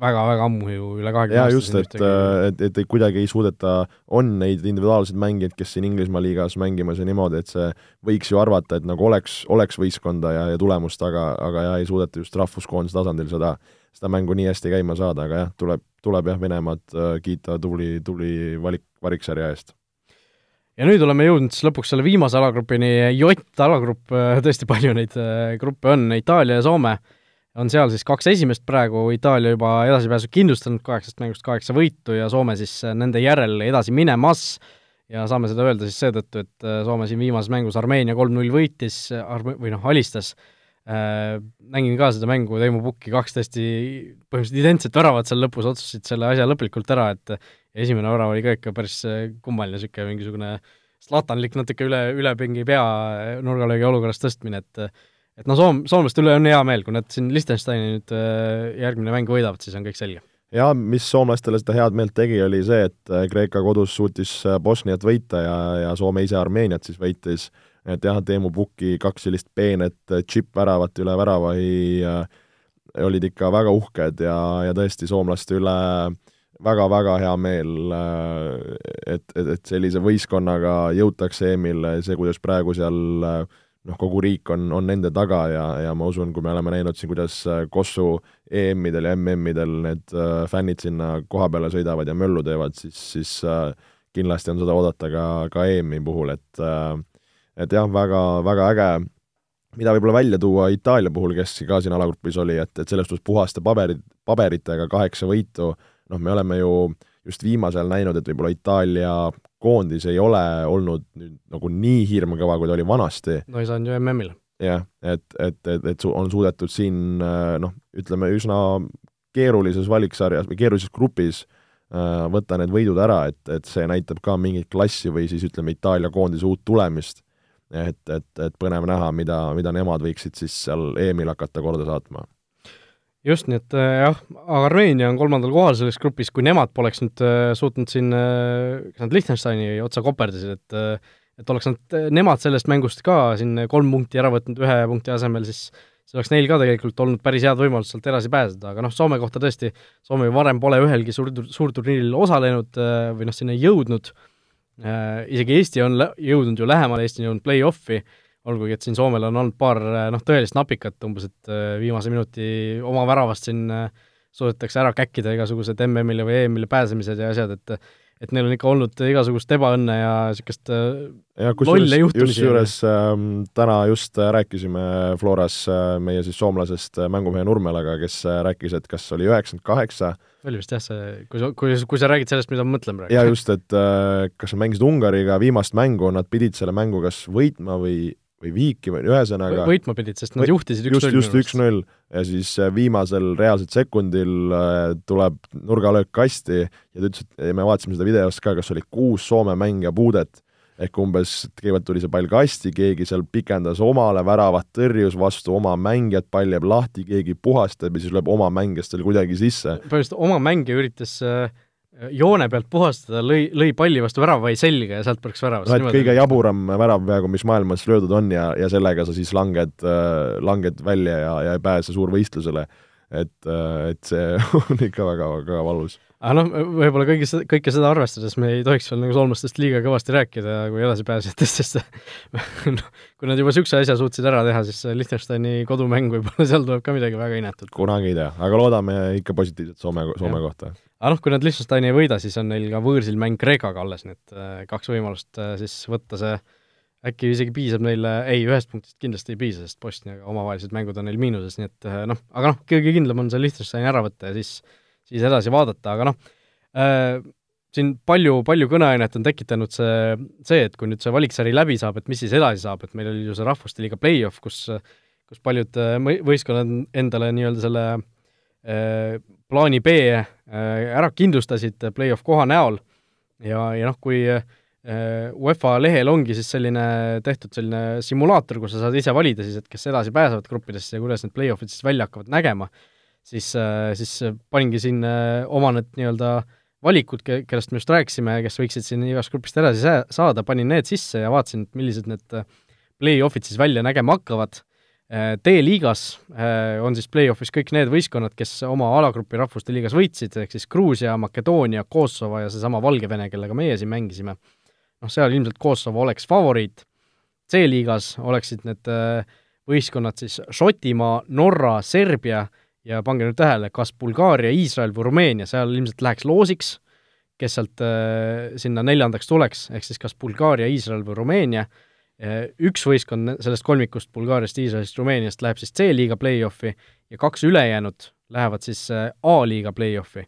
väga-väga ammu ju üle kahekümne jaa, just, et, et, et, et kuidagi ei suudeta, on neid individuaalseid mängijaid, kes siin Inglismaa liigas mängimas ja niimoodi, et see võiks ju arvata, et nagu oleks, oleks võistkonda ja, ja tulemust, aga, aga jah, ei suudeta just rahvuskoondise tasandil seda, seda mängu nii hästi käima saada, aga jah, tuleb, tuleb jah, Venemaad äh, kiita tubli, tubli valik, variksarja eest ja nüüd oleme jõudnud siis lõpuks selle viimase alagrupini, J-alagrupp, äh, tõesti palju neid äh, gruppe on, Itaalia ja Soome on seal siis kaks esimest praegu, Itaalia juba edasipääsu kindlustanud, kaheksast mängust kaheksa võitu ja Soome siis äh, nende järel edasi minemas. Ja saame seda öelda siis seetõttu, et Soome siin viimases mängus Armeenia kolm-null võitis, Arme-, või noh, alistas äh,, nägin ka seda mängu, Teemu Pukki kaks täiesti põhimõtteliselt identset väravat seal lõpus, otsustasid selle asja lõplikult ära, et esimene värav oli ka ikka päris äh, kummaline, niisugune mingisugune slatanlik natuke üle, üle pingi pea nurgalöögi olukorras tõstmine, et et noh, soom-, soomlaste üle on hea meel, kui nad siin Liechtensteini nüüd äh, järgmine mäng võidavad, siis on kõik selge. jaa, mis soomlastele seda head meelt tegi, oli see, et äh, Kreeka kodus suutis Bosniat võita ja, ja Soome ise Armeeniat siis võitis, et jah, Teemu Pukki kaks sellist peenet džipp-väravat üle väravai äh, olid ikka väga uhked ja, ja tõesti soomlaste üle äh, väga-väga hea meel, äh, et, et, et sellise võistkonnaga jõutakse EM-ile, see, kuidas praegu seal äh, noh, kogu riik on, on nende taga ja, ja ma usun, kui me oleme näinud siin, kuidas äh, Kossu EM-idel ja MM-idel need fännid sinna koha peale sõidavad ja möllu teevad, siis, siis kindlasti on seda oodata ka, ka EM-i puhul, et et jah, väga, väga äge, mida võib-olla välja tuua Itaalia puhul, kes ka siin alagrupis oli, et, et selles suhtes puhaste paberid, paberitega kaheksa võitu äh, noh, me oleme ju just viimasel näinud, et võib-olla Itaalia koondis ei ole olnud nüüd nagu nii hirmkõva, kui ta oli vanasti. no ei saanud ju MM-ile. jah, et, et, et, et on suudetud siin noh, ütleme üsna keerulises valiksarjas või keerulises grupis äh, võtta need võidud ära, et, et see näitab ka mingit klassi või siis ütleme, Itaalia koondise uut tulemist. Et, et, et põnev näha, mida, mida nemad võiksid siis seal EM-il hakata korda saatma. Just, nii et äh, jah, Armeenia on kolmandal kohal selles grupis, kui nemad poleks nüüd äh, suutnud siin, äh, kas nad Liechtensteini otsa koperdasid, et et oleks nad, nemad sellest mängust ka siin kolm punkti ära võtnud ühe punkti asemel, siis see oleks neil ka tegelikult olnud päris head võimalused sealt edasi pääseda, aga noh, Soome kohta tõesti, Soome varem pole ühelgi suur, suurturniiril osalenud või noh, sinna jõudnud, isegi Eesti on jõudnud ju lähemale, Eesti on jõudnud play-off'i, olgugi, et siin Soomel on olnud paar noh, tõelist napikat, umbes et äh, viimase minuti oma väravast siin äh, suudetakse ära käkkida igasugused MM-ile või EM-ile pääsemised ja asjad, et et neil on ikka olnud igasugust ebaõnne ja niisugust äh, lolle juhtumisi. kusjuures äh, täna just äh, rääkisime Floras äh, meie siis soomlasest äh, mängumehe Nurmelaga, kes äh, rääkis, et kas oli üheksakümmend kaheksa, oli vist jah, see, kui sa, kui, kui sa räägid sellest, mida ma mõtlen praegu. ja just, et äh, kas nad mängisid Ungariga viimast mängu, nad pidid selle mängu kas võitma või või viiki või ühesõnaga võitma pidid, sest nad juhtisid üks-null. just, just üks-null ja siis äh, viimasel reaalsel sekundil äh, tuleb nurgalöök kasti ja ta ütles, et me vaatasime seda videost ka, kas oli kuus Soome mängija puudet, ehk umbes kõigepealt tuli see pall kasti, keegi seal pikendas omale väravat, tõrjus vastu oma mängijat, pall jääb lahti, keegi puhastab ja siis lööb oma mängijast veel kuidagi sisse. põhimõtteliselt oma mängija üritas äh, joone pealt puhastada, lõi, lõi palli vastu väravai selga ja sealt põrkas väravas. noh, et kõige jaburam värav peaaegu, mis maailmas löödud on ja, ja sellega sa siis langed äh,, langed välja ja, ja ei pääse suurvõistlusele. Et äh,, et see on ikka väga-väga valus. aga noh, võib-olla kõige, kõike seda arvestades me ei tohiks veel nagu soomlastest liiga kõvasti rääkida, kui edasipääsejatest, sest noh, kui nad juba niisuguse asja suutsid ära teha, siis Liechtensteini kodumäng võib-olla seal tuleb ka midagi väga inetut. kunagi ei tea, aga loodame ikka positiivset Soome, Soome ja. kohta aga noh, kui nad Liechtensteini ei võida, siis on neil ka võõrsil mäng Kreekaga alles, nii et äh, kaks võimalust äh, siis võtta see, äkki isegi piisab neile, ei, ühest punktist kindlasti ei piisa, sest Bosniaga omavahelised mängud on neil miinuses, nii et äh, noh, aga noh, kõige kindlam on see Liechtensteini ära võtta ja siis, siis edasi vaadata, aga noh äh,, siin palju, palju kõneainet on tekitanud see, see, et kui nüüd see valiksari läbi saab, et mis siis edasi saab, et meil oli ju see Rahvuste Liiga play-off, kus kus paljud võistkonnad endale nii-öelda selle äh, plaani B äh, ära kindlustasid play-off koha näol. Ja, ja noh, kui äh, UEFA lehel ongi siis selline tehtud selline simulaator, kus sa saad ise valida siis, et kes edasi pääsevad gruppidesse ja kuidas need play-off'id siis välja hakkavad nägema, siis, äh, siis paningi siin oma need nii-öelda valikud, kellest me just rääkisime, kes võiksid siin igast grupist edasi saada, panin need sisse ja vaatasin, et millised need play-off'id siis välja nägema hakkavad Äh, D-liigas äh, on siis play-off'is kõik need võistkonnad, kes oma alagrupi rahvuste liigas võitsid, ehk siis Gruusia, Makedoonia, Kosovo ja seesama Valgevene, kellega meie siin mängisime. Noh, seal ilmselt Kosovo oleks favoriit, C-liigas oleksid need äh, võistkonnad siis Šotimaa, Norra, Serbia ja pange nüüd tähele, kas Bulgaaria, Iisrael või Rumeenia, seal ilmselt läheks loosiks, kes sealt sinna neljandaks tuleks, ehk siis kas Bulgaaria, Iisrael või Rumeenia. Äh, üks võistkond sellest kolmikust Bulgaariast, Iisraelist, Rumeeniast läheb siis C-liiga play-off'i ja kaks ülejäänut lähevad siis äh, A-liiga play-off'i,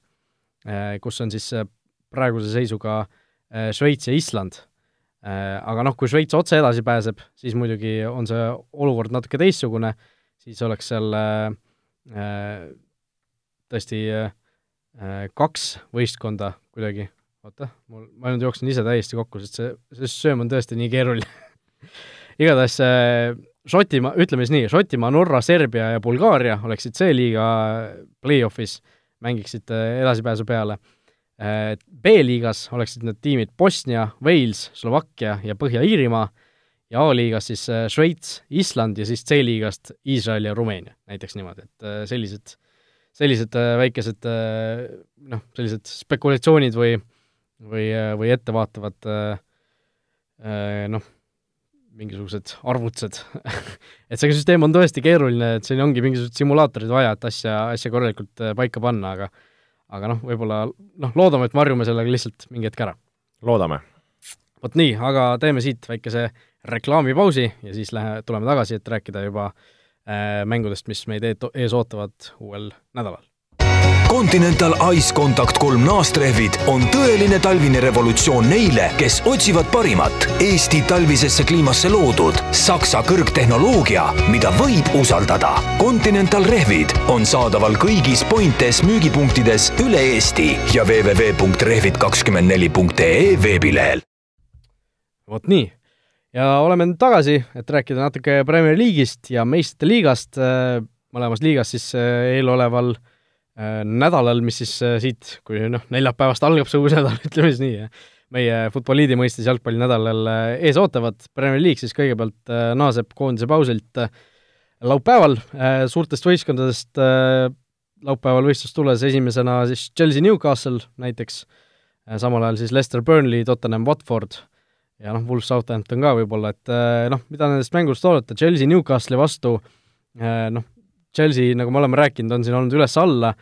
äh, kus on siis praeguse seisuga Šveits ja Island. Aga noh, kui Šveits otse edasi pääseb, siis muidugi on see olukord natuke teistsugune, siis oleks seal tõesti kaks võistkonda kuidagi, oota, mul, ma nüüd jooksen ise täiesti kokku, sest see, see sööm on tõesti nii keeruline igatahes äh, Šotimaa, ütleme siis nii, Šotimaa, Norra, Serbia ja Bulgaaria oleksid C-liiga play-off'is, mängiksid äh, edasipääsu peale. Äh, B-liigas oleksid need tiimid Bosnia, Wales, Slovakkia ja Põhja-Iirimaa ja A-liigas siis Šveits, Island ja siis C-liigast Iisrael ja Rumeenia, näiteks niimoodi, et sellised, sellised väikesed noh, sellised spekulatsioonid või, või, või ettevaatavad noh, mingisugused arvutused. Et see süsteem on tõesti keeruline, et siin ongi mingisugused simulaatorid vaja, et asja, asja korralikult äh, paika panna, aga aga noh, võib-olla noh, loodame, et varjume sellega lihtsalt mingi hetk ära. loodame. vot nii, aga teeme siit väikese reklaamipausi ja siis lähe, tuleme tagasi, et rääkida juba äh, mängudest, mis meid ees ootavad uuel nädalal Continental Ice Contact kolm naastrehvid on tõeline talvine revolutsioon neile, kes otsivad parimat Eesti talvisesse kliimasse loodud Saksa kõrgtehnoloogia, mida võib usaldada. Continental rehvid on saadaval kõigis Pointes müügipunktides üle Eesti ja www.rehvid24.ee veebilehel. vot nii ja oleme nüüd tagasi, et rääkida natuke Premier League'ist ja meistrite liigast, mõlemas liigas siis eeloleval äh, Äh, nädalal, mis siis äh, siit, kui noh, neljapäevast algab see uus nädal, ütleme siis nii, meie Futboliidi mõistes jalgpallinädalal äh, ees ootavad, Premier League siis kõigepealt naaseb koondise pausilt laupäeval, suurtest võistkondadest laupäeval võistlust tulles esimesena siis Chelsea Newcastle näiteks, samal ajal siis Leicester Burnley, Tottenham Watford ja noh, Wolves Southampton ka võib-olla, et noh, mida nendest mängudest oodata, Chelsea Newcastle'i vastu noh, Chelsea, nagu me oleme rääkinud, on siin olnud üles-alla,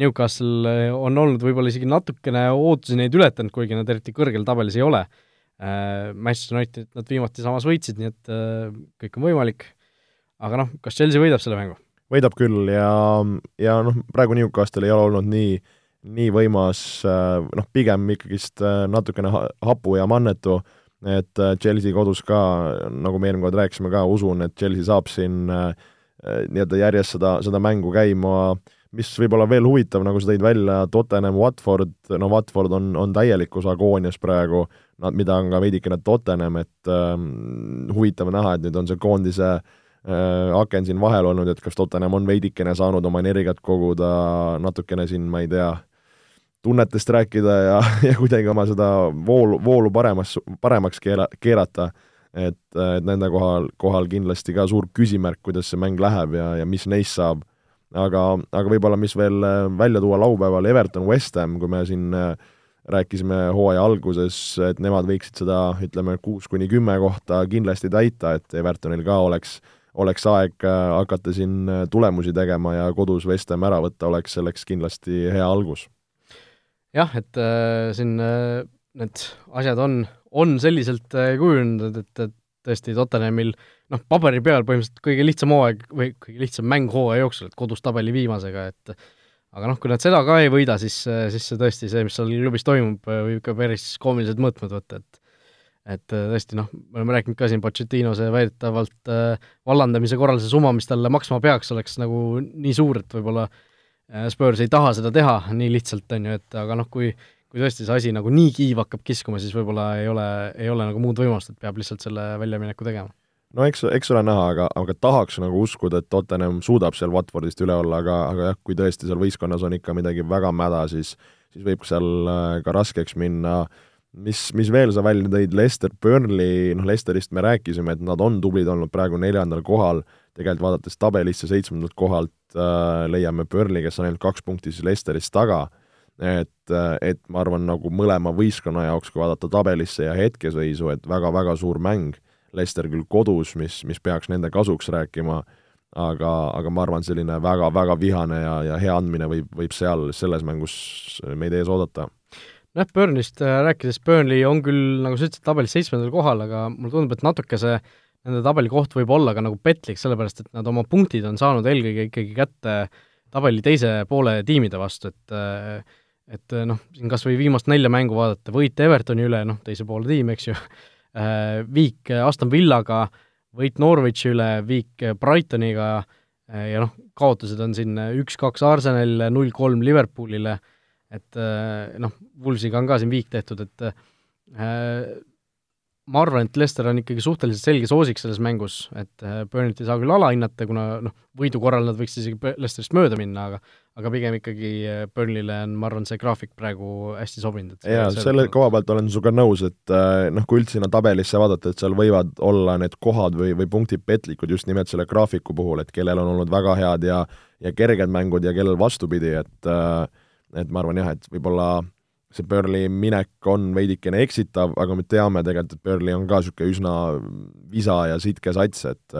Newcastle on olnud võib-olla isegi natukene ootusi neid ületanud, kuigi nad eriti kõrgel tabelis ei ole. Manchester United nad viimati samas võitsid, nii et kõik on võimalik, aga noh, kas Chelsea võidab selle mängu? võidab küll ja, ja noh, praegu Newcastle ei ole olnud nii, nii võimas, noh, pigem ikkagist natukene hapu ja mannetu, et Chelsea kodus ka, nagu me eelmine kord rääkisime ka, usun, et Chelsea saab siin nii-öelda järjest seda, seda mängu käima äh, mis võib-olla veel huvitav, nagu sa tõid välja, Tottenham, Watford, no Watford on, on täielikus agoonias praegu, nad, mida on ka veidikene Tottenham, et äh, huvitav näha, et nüüd on see koondise äh, aken siin vahel olnud, et kas Tottenham on veidikene saanud oma energiat koguda, natukene siin, ma ei tea, tunnetest rääkida ja, ja kuidagi oma seda voolu, voolu paremas, paremaks keera, keerata, et, et nende kohal, kohal kindlasti ka suur küsimärk, kuidas see mäng läheb ja, ja mis neist saab aga, aga võib-olla mis veel äh, välja tuua laupäeval, Everton, West Ham, kui me siin äh, rääkisime hooaja alguses, et nemad võiksid seda, ütleme, kuus kuni kümme kohta kindlasti täita, et Evertonil ka oleks, oleks aeg äh, hakata siin tulemusi tegema ja kodus West Ham ära võtta, oleks selleks kindlasti hea algus. jah, et äh, siin äh, need asjad on, on selliselt äh, kujunenud, et, et tõesti Tottenhamil äh, noh, paberi peal põhimõtteliselt kõige lihtsam hooaeg või kõige lihtsam mäng hooaja jooksul, et kodus tabeli viimasega, et aga noh, kui nad seda ka ei võida, siis, siis see tõesti, see, mis seal klubis toimub, võib ikka päris koomilised mõõtmed võtta, et et tõesti noh, me oleme rääkinud ka siin Pochettino see väidetavalt äh, vallandamise korral see summa, mis talle maksma peaks, oleks nagu nii suur, et võib-olla äh, Spurs ei taha seda teha nii lihtsalt, on ju, et aga noh, kui kui tõesti see asi nagu nii kiiv hakkab kiskuma, siis võib-olla ei ole, ei ole nagu muud võimalust, et peab lihtsalt selle väljamineku tegema. No eks, eks ole näha, aga, aga tahaks nagu uskuda, et Tottenham suudab seal Watfordist üle olla, aga, aga jah, kui tõesti seal võistkonnas on ikka midagi väga mäda, siis siis võib seal äh, ka raskeks minna. mis, mis veel sa välja tõid, Leicester, Burnley, noh Leicesterist me rääkisime, et nad on tublid olnud praegu neljandal kohal, tegelikult vaadates tabelisse seitsmendalt kohalt äh, leiame Burnley, kes on ainult kaks punkti siis Leicesterist taga, et, et ma arvan, nagu mõlema võistkonna jaoks, kui vaadata tabelisse ja hetkeseisu, et väga-väga suur mäng Leicester küll kodus, mis, mis peaks nende kasuks rääkima, aga, aga ma arvan, selline väga-väga vihane ja, ja hea andmine võib, võib seal selles mängus meid ees oodata. nojah, Burnley'st äh, rääkides, Burnley on küll, nagu sa ütlesid, tabelis seitsmendal kohal, aga mulle tundub, et natuke see nende tabelikoht võib olla ka nagu petlik, sellepärast et nad oma punktid on saanud eelkõige ikkagi kätte tabeli teise poole tiimide vastu, et äh, et noh, siin kas või viimast nelja mängu vaadata, võit Evertoni üle, noh, teise poole tiim, eks ju, Äh, viik Aston Villaga, võit Norwichi üle, viik Brightoniga ja noh, kaotused on siin üks-kaks Arsenalile, null-kolm Liverpoolile, et noh, Woolsiga on ka siin viik tehtud, et ma arvan, et Leicester on ikkagi suhteliselt selge soosik selles mängus, et Burnit ei saa küll alahinnata, kuna noh, võidu korral nad võiks isegi Leicesterist mööda minna, aga aga pigem ikkagi äh, Burnley'le on, ma arvan, see graafik praegu hästi sobinud, jaa, selle koha pealt olen sinuga nõus, et äh, noh, kui üldse sinna tabelisse vaadata, et seal võivad olla need kohad või, või punktid petlikud just nimelt selle graafiku puhul, et kellel on olnud väga head ja ja kerged mängud ja kellel vastupidi, et et ma arvan jah, et võib-olla see Burley minek on veidikene eksitav, aga me teame tegelikult, et Burley on ka niisugune üsna visa ja sitke sats, et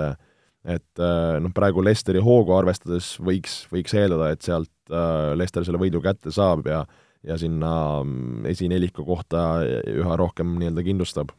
et noh, praegu Lesteri hoogu arvestades võiks, võiks eeldada, et sealt äh, Lester selle võidu kätte saab ja ja sinna mm, esineliku kohta üha rohkem nii-öelda kindlustab.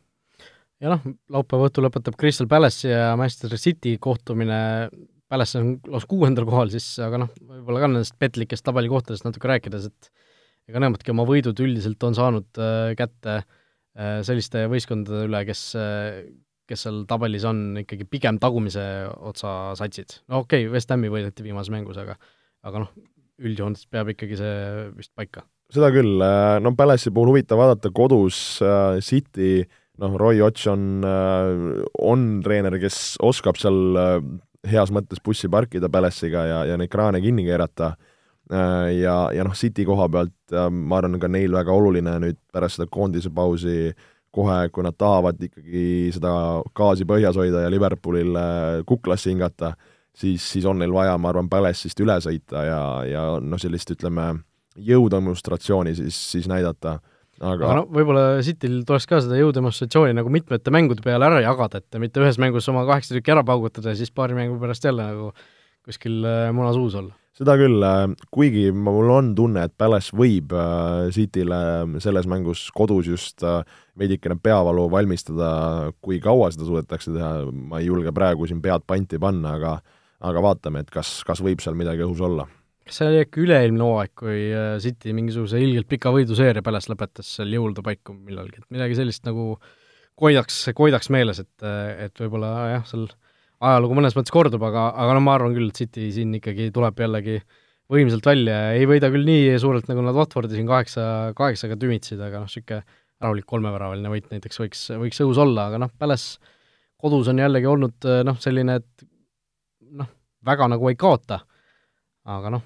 ja noh, laupäeva õhtul lõpetab Crystal Palace ja Manchester City kohtumine, Palace on lausa kuuendal kohal siis, aga noh, võib-olla ka nendest petlikest tabelikohtadest natuke rääkides, et ega nemadki oma võidud üldiselt on saanud äh, kätte äh, selliste võistkondade üle, kes äh, kes seal tabelis on ikkagi pigem tagumise otsa satsid. no okei okay,, West Hami võideti viimases mängus, aga aga noh, üldjoontes peab ikkagi see vist paika. seda küll, no Palace'i puhul huvitav vaadata kodus äh, City, noh, Roy Hodgson äh, on treener, kes oskab seal äh, heas mõttes bussi parkida Palace'iga ja, ja neid kraane kinni keerata äh,, Äh, ja, ja noh, City koha pealt ma arvan, ka neil väga oluline nüüd pärast seda koondise pausi kohe, kui nad tahavad ikkagi seda gaasi põhjas hoida ja Liverpoolil kuklasse hingata, siis, siis on neil vaja, ma arvan, Palace'ist üle sõita ja, ja noh, sellist ütleme, jõudemonstratsiooni siis, siis näidata. Aga, aga no võib-olla Cityl tuleks ka seda jõudemonstratsiooni nagu mitmete mängude peale ära jagada, et mitte ühes mängus oma kaheksa tükki ära paugutada ja siis paari mängu pärast jälle nagu kuskil äh, muna suus olla seda küll, kuigi mul on tunne, et Palace võib Cityle selles mängus kodus just veidikene peavalu valmistada, kui kaua seda suudetakse teha, ma ei julge praegu siin pead panti panna, aga aga vaatame, et kas, kas võib seal midagi õhus olla. Kas see oli äkki üle-eelmine hooaeg, kui äh, City mingisuguse ilgelt pika võiduseeria pärast lõpetas seal jõulude paiku millalgi, et midagi sellist nagu koidaks, koidaks meeles, et, et võib-olla jah, seal ajalugu mõnes mõttes kordub, aga, aga no ma arvan küll, et City siin ikkagi tuleb jällegi võimsalt välja ja ei võida küll nii suurelt, nagu nad Watfordi siin kaheksa, kaheksaga tümitsid, aga noh, niisugune rahulik kolmeväravaline võit näiteks võiks, võiks õhus olla, aga noh, Palace kodus on jällegi olnud noh, selline, et noh, väga nagu ei kaota, aga noh,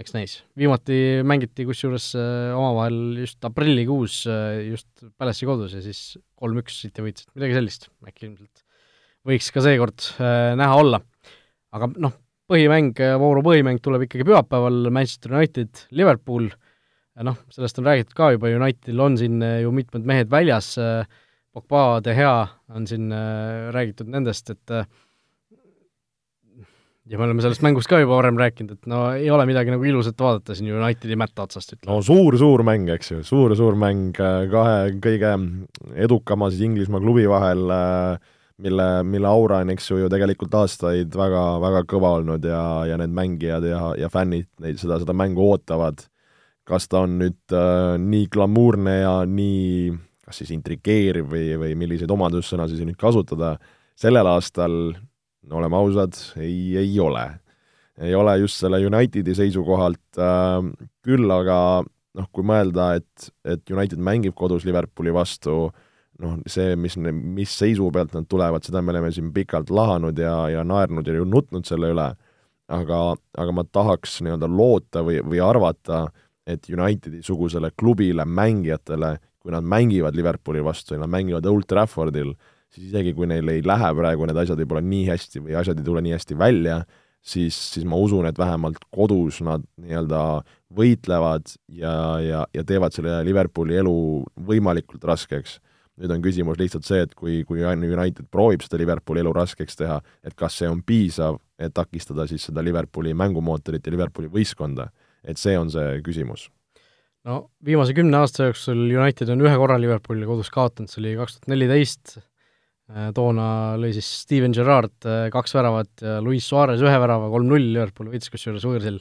eks näis. viimati mängiti kusjuures äh, omavahel just aprillikuus äh, just Palace'i kodus ja siis kolm-üks City võitsid, midagi sellist äkki ilmselt võiks ka seekord äh, näha olla. aga noh, põhimäng, vooru põhimäng tuleb ikkagi pühapäeval, Manchester United, Liverpool, noh, sellest on räägitud ka juba, Unitedil on siin ju mitmed mehed väljas, Pogba, De Gea on siin räägitud nendest, et ja me oleme sellest mängust ka juba varem rääkinud, et no ei ole midagi nagu ilusat vaadata siin Unitedi mätta otsast, ütleme. no suur-suur mäng, eks ju suur,, suur-suur mäng äh, kahe kõige edukama siis Inglismaa klubi vahel, äh, mille, mille aura on, eks ju, ju tegelikult aastaid väga, väga kõva olnud ja, ja need mängijad ja, ja fännid neid, seda, seda mängu ootavad. kas ta on nüüd äh, nii glamuurne ja nii kas siis intrigeeriv või, või milliseid omadussõnasid siin nüüd kasutada, sellel aastal no oleme ausad, ei, ei ole. ei ole just selle Unitedi seisukohalt äh,, küll aga noh, kui mõelda, et, et United mängib kodus Liverpooli vastu, noh, see, mis, mis seisu pealt nad tulevad, seda me oleme siin pikalt lahanud ja, ja naernud ja nutnud selle üle, aga, aga ma tahaks nii-öelda loota või, või arvata, et Unitedi-sugusele klubile, mängijatele, kui nad mängivad Liverpooli vastu ja nad mängivad Old Traffordil, siis isegi kui neil ei lähe praegu need asjad võib-olla nii hästi või asjad ei tule nii hästi välja, siis, siis ma usun, et vähemalt kodus nad nii-öelda võitlevad ja, ja, ja teevad selle Liverpooli elu võimalikult raskeks. Nüüd on küsimus lihtsalt see, et kui, kui United proovib seda Liverpooli elu raskeks teha, et kas see on piisav, et takistada siis seda Liverpooli mängumootorit ja Liverpooli võistkonda. et see on see küsimus no viimase kümne aasta jooksul United on ühe korra Liverpooli kodus kaotanud, see oli kaks tuhat neliteist, Äh, toona lõi siis Steven Gerrard äh, kaks väravat ja Luis Suarez ühe värava, kolm-null Liverpool võitis kusjuures võõrsil.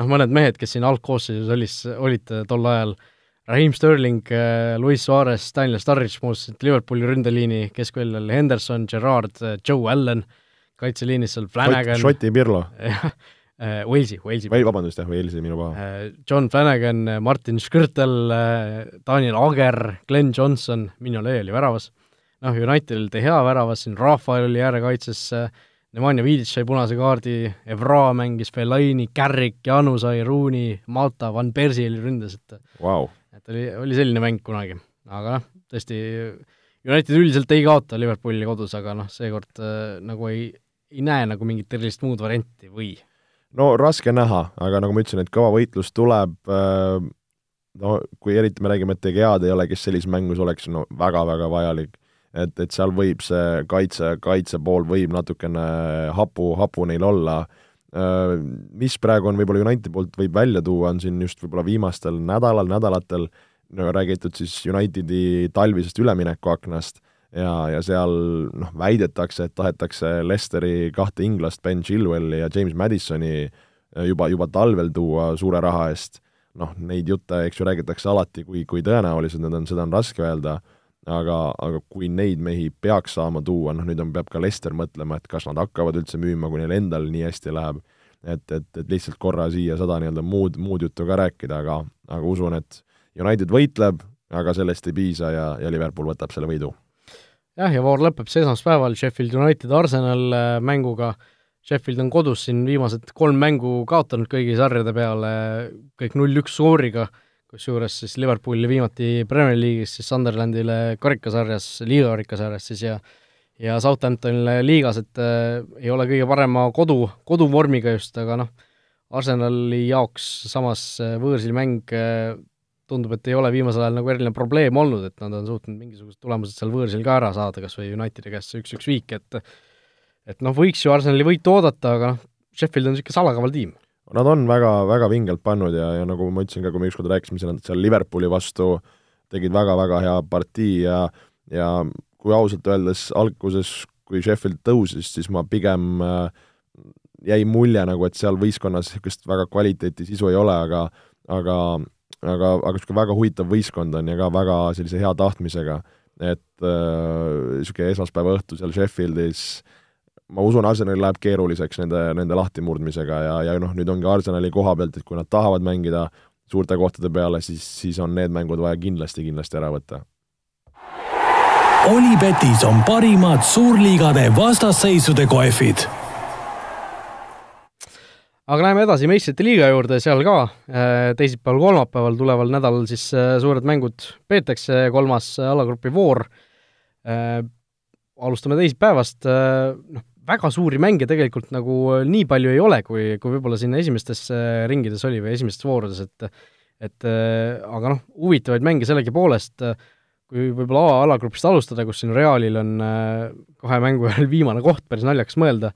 noh, mõned mehed, kes siin algkoosseisus olis, olid äh, tol ajal, Raheem Sterling, Luis Suarez, Daniel Sturridge moodustasid Liverpooli ründeliini keskväljal, Henderson, Gerrard, Joe Allen, kaitseliinis seal Flanagan Šoti Pirlo Walesi, Walesi. või vabandust, jah, Walesi, minu paha. John Flanagan, Martin Škrtel, Daniel Ager, Glen Johnson, Mignolet oli väravas noh, Unitedil De Gea väravas, siin Rafael oli äärekaitses, Nemanja Vidic sai punase kaardi, Evra mängis, Fellaini, Carrick, Janu sai, Rooney, Malta, Van Persie oli ründes, et wow. Et oli, oli selline mäng kunagi. aga noh, tõesti, United üldiselt ei kaota Liverpooli kodus, aga noh, seekord äh, nagu ei, ei näe nagu mingit erilist muud varianti või? no raske näha, aga nagu ma ütlesin, et kõva võitlus tuleb äh,, no kui eriti me räägime, et Egead ei ole, kes sellises mängus oleks, no väga-väga vajalik et, et seal võib see kaitse, kaitse pool võib natukene hapu, hapu neil olla, mis praegu on võib-olla Unitedi poolt võib välja tuua, on siin just võib-olla viimastel nädalal, nädalatel no räägitud siis Unitedi talvisest üleminekuaknast ja, ja seal noh, väidetakse, et tahetakse Lesteri kahte inglast, Ben Chilwelli ja James Madisoni juba, juba talvel tuua suure raha eest, noh, neid jutte, eks ju, räägitakse alati, kui, kui tõenäolised need on, seda on raske öelda aga, aga kui neid mehi peaks saama tuua, noh nüüd on, peab ka Lester mõtlema, et kas nad hakkavad üldse müüma, kui neil endal nii hästi läheb, et, et, et lihtsalt korra siia sada nii-öelda muud, muud juttu ka rääkida, aga, aga usun, et United võitleb, aga sellest ei piisa ja, ja Liverpool võtab selle võidu. jah, ja voor lõpeb see esmaspäeval Sheffield United Arsenal äh, mänguga, Sheffield on kodus siin viimased kolm mängu kaotanud kõigi sarjade peale, kõik null-üks skooriga kusjuures siis Liverpooli viimati Premier League'is, siis Sunderlandile karikasarjas, liiga karikasarjas siis ja ja Southamptonile liigas, et äh, ei ole kõige parema kodu, koduvormiga just, aga noh, Arsenali jaoks samas äh, võõrsil mäng äh, tundub, et ei ole viimasel ajal nagu eriline probleem olnud, et nad on suutnud mingisugused tulemused seal võõrsil ka ära saada, kas või Unitedi käest see üks-üks viik, et et noh, võiks ju Arsenali võitu oodata, aga noh, Sheffield on niisugune salakaval tiim Nad on väga, väga vingelt pannud ja, ja nagu ma ütlesin ka, kui me ükskord rääkisime seal, seal Liverpooli vastu, tegid väga-väga hea partii ja ja kui ausalt öeldes alguses, kui Sheffield tõusis, siis ma pigem äh, jäi mulje nagu, et seal võistkonnas niisugust väga kvaliteeti sisu ei ole, aga aga aga, aga niisugune väga huvitav võistkond on ja ka väga sellise hea tahtmisega, et niisugune äh, esmaspäeva õhtu seal Sheffieldis ma usun, Arsenalil läheb keeruliseks nende, nende lahtimurdmisega ja, ja noh, nüüd ongi Arsenali koha pealt, et kui nad tahavad mängida suurte kohtade peale, siis, siis on need mängud vaja kindlasti, kindlasti ära võtta Olipetis on parimad suurliigade vastasseisude kohvid. aga läheme edasi meistrite liiga juurde, seal ka äh, teisipäeval, kolmapäeval tuleval nädalal siis äh, suured mängud peetakse, kolmas alagrupi voor. Äh, alustame teisipäevast, noh, väga suuri mänge tegelikult nagu nii palju ei ole, kui, kui võib-olla siin esimestes ringides oli või esimestes voorudes, et et aga noh, huvitavaid mänge sellegipoolest äh, kui võib-olla A-alagrupist alustada, kus siin Realil on äh, kahe mängu järel viimane koht, päris naljakas mõelda,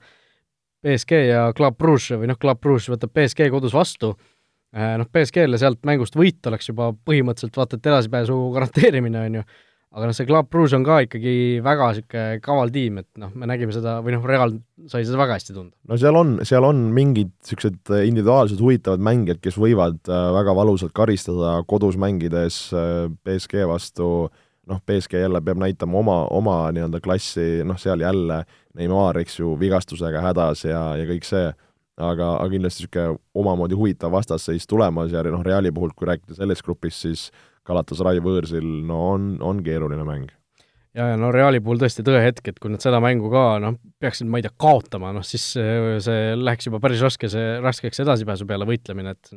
BSG ja Club Brugge või noh, Club Brugge võtab BSG kodus vastu, äh, noh, BSG-le sealt mängust võit oleks juba põhimõtteliselt vaata et edasipääsu garanteerimine, on ju, aga noh, see Club Brugge on ka ikkagi väga niisugune kaval tiim, et noh, me nägime seda, või noh, Real sai seda väga hästi tunda. no seal on, seal on mingid niisugused individuaalsed huvitavad mängijad, kes võivad äh, väga valusalt karistada kodus mängides BSG vastu äh, noh, BSG jälle peab näitama oma, oma nii-öelda klassi, noh, seal jälle Neimar, eks ju, vigastusega hädas ja, ja kõik see, aga, aga kindlasti niisugune omamoodi huvitav vastasseis tulemas ja noh, Reali puhul, kui rääkida sellest grupist, siis Galatasaray võõrsil, no on, on keeruline mäng ja, ja no Reali puhul tõesti tõehetk, et kui nad seda mängu ka noh, peaksid, ma ei tea, kaotama, noh siis see, läheks juba päris raske, see raskeks edasipääsu peale võitlemine, et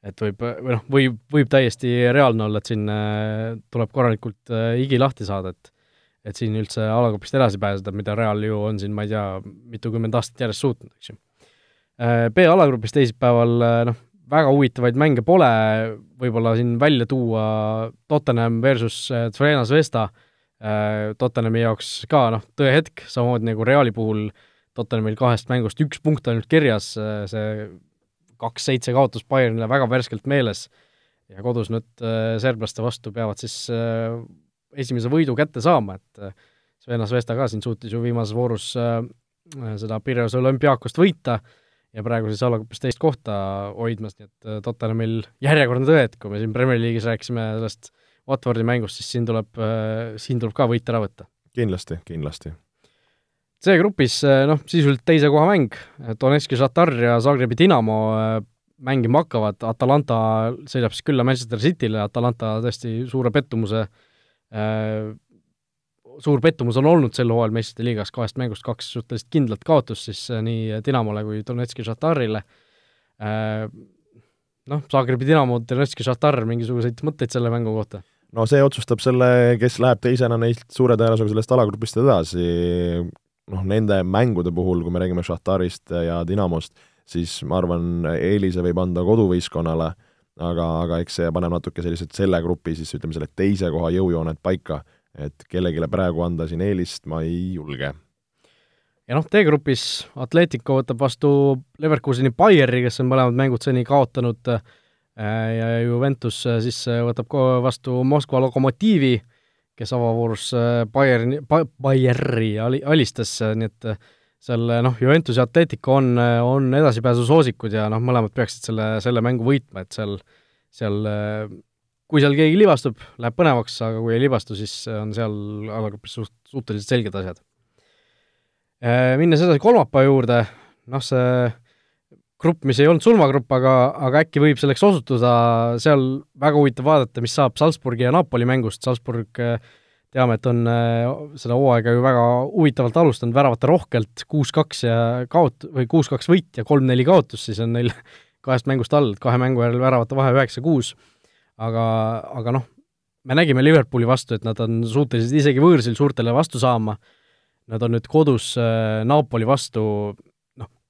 et võib, või noh, võib, võib täiesti reaalne olla, et siin äh, tuleb korralikult äh, higi lahti saada, et et siin üldse alagruppist edasi pääseda, mida Real ju on siin, ma ei tea, mitukümmend aastat järjest suutnud, eks ju. Äh, B-alagrupis teisipäeval noh, väga huvitavaid mänge pole, võib-olla siin välja tuua. Tottenham versus Zvezda Zvezda, Tottenhami jaoks ka noh, tõehetk, samamoodi nagu Reali puhul, Tottenhamil kahest mängust üks punkt ainult kirjas, see kaks-seitse kaotust Bayernile väga värskelt meeles ja kodus nüüd äh, serblaste vastu peavad siis äh, esimese võidu kätte saama, et äh, Svena Svesta ka siin suutis ju viimases voorus seda Pireuse olümpiaakost võita ja praegu siis alagruppis teist kohta hoidmas, nii et Tottenhamil järjekordne tõe, et kui me siin Premier League'is rääkisime sellest Watfordi mängust, siis siin tuleb, siin tuleb ka võit ära võtta. kindlasti, kindlasti. C-grupis eh, noh, sisuliselt teise koha mäng, Donetski Šatar ja Zagrebi Dinamo mängima hakkavad, Atalanta sõidab siis külla Manchester City'le, Atalanta tõesti suure pettumuse äh,, suur pettumus on olnud sel hooajal meistrite liigas, kahest mängust kaks suhteliselt kindlat kaotust siis nii Dinamole kui Donetski Šatarile äh,. Noh, Zagrebi Dinamo, Donetski Šatar, mingisuguseid mõtteid selle mängu kohta? no see otsustab selle, kes läheb teisena neilt suure tõenäosusega sellest alagrupist edasi, noh, nende mängude puhul, kui me räägime Šahtarist ja Dinamost, siis ma arvan, eelise võib anda koduvõistkonnale, aga, aga eks see paneb natuke sellised selle grupi siis ütleme, selle teise koha jõujooned paika, et kellelegi praegu anda siin eelist ma ei julge. ja noh, D-grupis Atletico võtab vastu Leverkuseni Bayeri, kes on mõlemad mängud seni kaotanud, äh, ja Juventus äh, siis äh, võtab vastu Moskva Lokomotiivi, kes avavoorus Bayerni, Bayeri ali-, alistas, nii et seal noh, Juventus ja Atletico on, on edasipääsusoosikud ja noh, mõlemad peaksid selle, selle mängu võitma, et seal, seal kui seal keegi libastub, läheb põnevaks, aga kui ei libastu, siis on seal alagrupis suht-, suhteliselt selged asjad. Minnes edasi kolmapäeva juurde, noh see grupp, mis ei olnud sulmagrupp, aga, aga äkki võib selleks osutuda, seal väga huvitav vaadata, mis saab Salzburgi ja Napoli mängust, Salzburg äh, teame, et on äh, seda hooaega ju väga huvitavalt alustanud, väravate rohkelt, kuus-kaks ja kaot-, või kuus-kaks võit ja kolm-neli kaotust, siis on neil kahest mängust all, kahe mängu järel väravate vahe üheksa-kuus. Aga, aga noh, me nägime Liverpooli vastu, et nad on suutelised isegi võõrsil suurtele vastu saama, nad on nüüd kodus äh, Napoli vastu.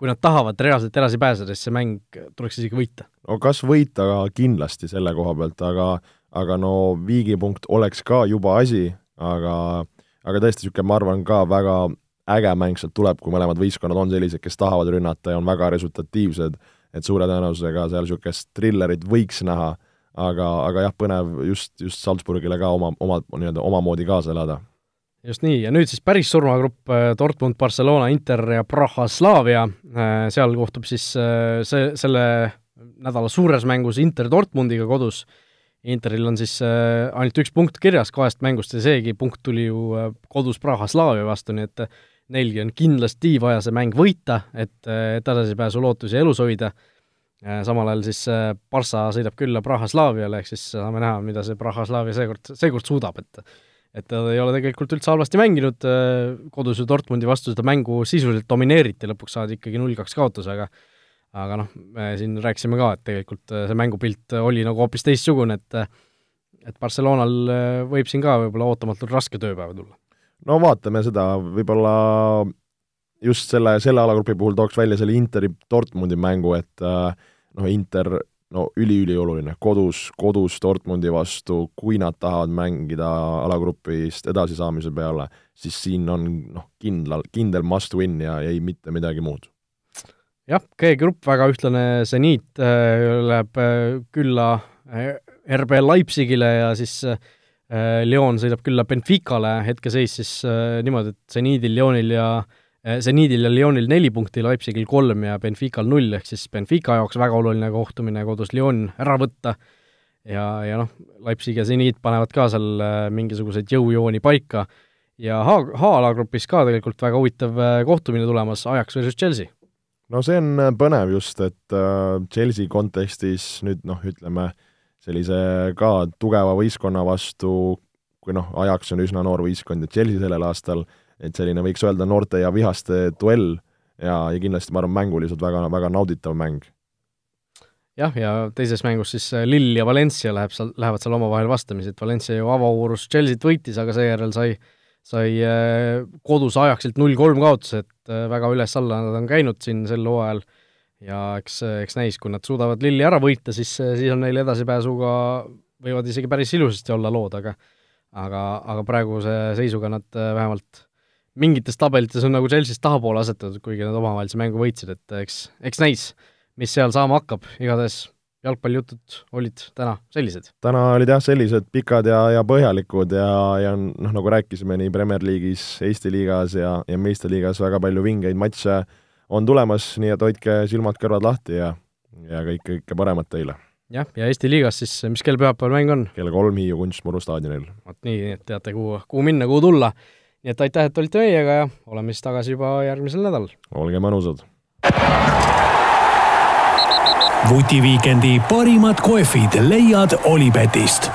Kui nad tahavad reaalselt edasi pääseda, siis see mäng tuleks isegi võita. no kas võita kindlasti selle koha pealt, aga aga no viigipunkt oleks ka juba asi, aga aga tõesti, niisugune ma arvan ka väga äge mäng sealt tuleb, kui mõlemad võistkonnad on sellised, kes tahavad rünnata ja on väga resultatiivsed, et suure tõenäosusega seal niisugust trillerit võiks näha, aga, aga jah, põnev just, just Salzburgile ka oma, oma, nii-öelda omamoodi kaasa elada. Just nii, ja nüüd siis päris surmagrupp Dortmund, Barcelona, Inter ja Praha Slavia, seal kohtub siis see, selle nädala suures mängus Inter Dortmundiga kodus, Interil on siis ainult üks punkt kirjas kahest mängust ja seegi punkt tuli ju kodus Praha Slavia vastu, nii et neilgi on kindlasti vaja see mäng võita, et, et edasipääsu lootusi elus hoida. Samal ajal siis Barca sõidab külla Praha Slaviale, ehk siis saame näha, mida see Praha Slavia seekord, seekord suudab, et et ta ei ole tegelikult üldse halvasti mänginud, kodus ju Dortmundi vastu seda mängu sisuliselt domineeriti, lõpuks saadi ikkagi null-kaks kaotuse, aga noh, me siin rääkisime ka, et tegelikult see mängupilt oli nagu hoopis teistsugune, et et Barcelonal võib siin ka võib-olla ootamatult raske tööpäev tulla. No vaatame seda, võib-olla just selle, selle alagrupi puhul tooks välja selle Interi Dortmundi mängu, et äh, noh, Inter no üliülioluline, kodus, kodus Dortmundi vastu, kui nad tahavad mängida alagrupist edasisaamise peale, siis siin on noh, kindlal, kindel must win ja ei mitte midagi muud. jah, G-grupp väga ühtlane, seniit äh, läheb äh, külla äh, RB Leipzigile ja siis äh, Lyon sõidab külla Benficale, hetkeseis siis äh, niimoodi, et seniidil, Lyonil ja äh, seniidil ja Lyonil neli punkti, Leipzigil kolm ja Benfical null, ehk siis Benfica jaoks väga oluline kohtumine kodus Lyon ära võtta ja, ja noh, Leipzig ja seniit panevad ka seal mingisuguseid jõujooni paika ja H, H-alagrupis ka tegelikult väga huvitav kohtumine tulemas, Ajax versus Chelsea. no see on põnev just, et Chelsea kontekstis nüüd noh, ütleme äh, sellise ka tugeva võistkonna vastu, kui noh, Ajax on üsna noor võistkond ja Chelsea sellel aastal, et selline võiks öelda noorte ja vihaste duell ja, ja kindlasti ma arvan, mänguliselt väga, väga nauditav mäng. jah, ja teises mängus siis äh, Lill ja Valencia läheb seal, lähevad seal omavahel vastamisi, et Valencia ju avauurus Chelsea't võitis, aga seejärel sai sai äh, kodus Ajaxilt null-kolm kaotuse, et äh, väga üles-alla nad on käinud siin sel hooajal ja eks, eks näis, kui nad suudavad Lilli ära võita, siis, siis on neil edasipääsuga, võivad isegi päris ilusasti olla lood, aga aga, aga praeguse seisuga nad äh, vähemalt mingites tabelites on nagu Chelsea'st tahapoole asetatud, kuigi nad omavahelise mängu võitsid, et eks, eks näis, mis seal saama hakkab, igatahes jalgpallijutud olid täna sellised? täna olid jah, sellised pikad ja, ja põhjalikud ja, ja noh, nagu rääkisime, nii Premier League'is, Eesti liigas ja, ja meistriliigas väga palju vingeid matše on tulemas, nii et hoidke silmad-kõrvad lahti ja, ja kõike, kõike paremat teile! jah, ja Eesti liigas siis, mis kell pühapäeval mäng on? kell kolm Hiiu Kunstmuru staadionil. vot nii, nii et teate, kuhu, kuhu minna, kuhu tulla. Nii et aitäh, et olite meiega ja oleme siis tagasi juba järgmisel nädalal. olge mõnusad! vutiviikendi parimad kohvid leiad Olipetist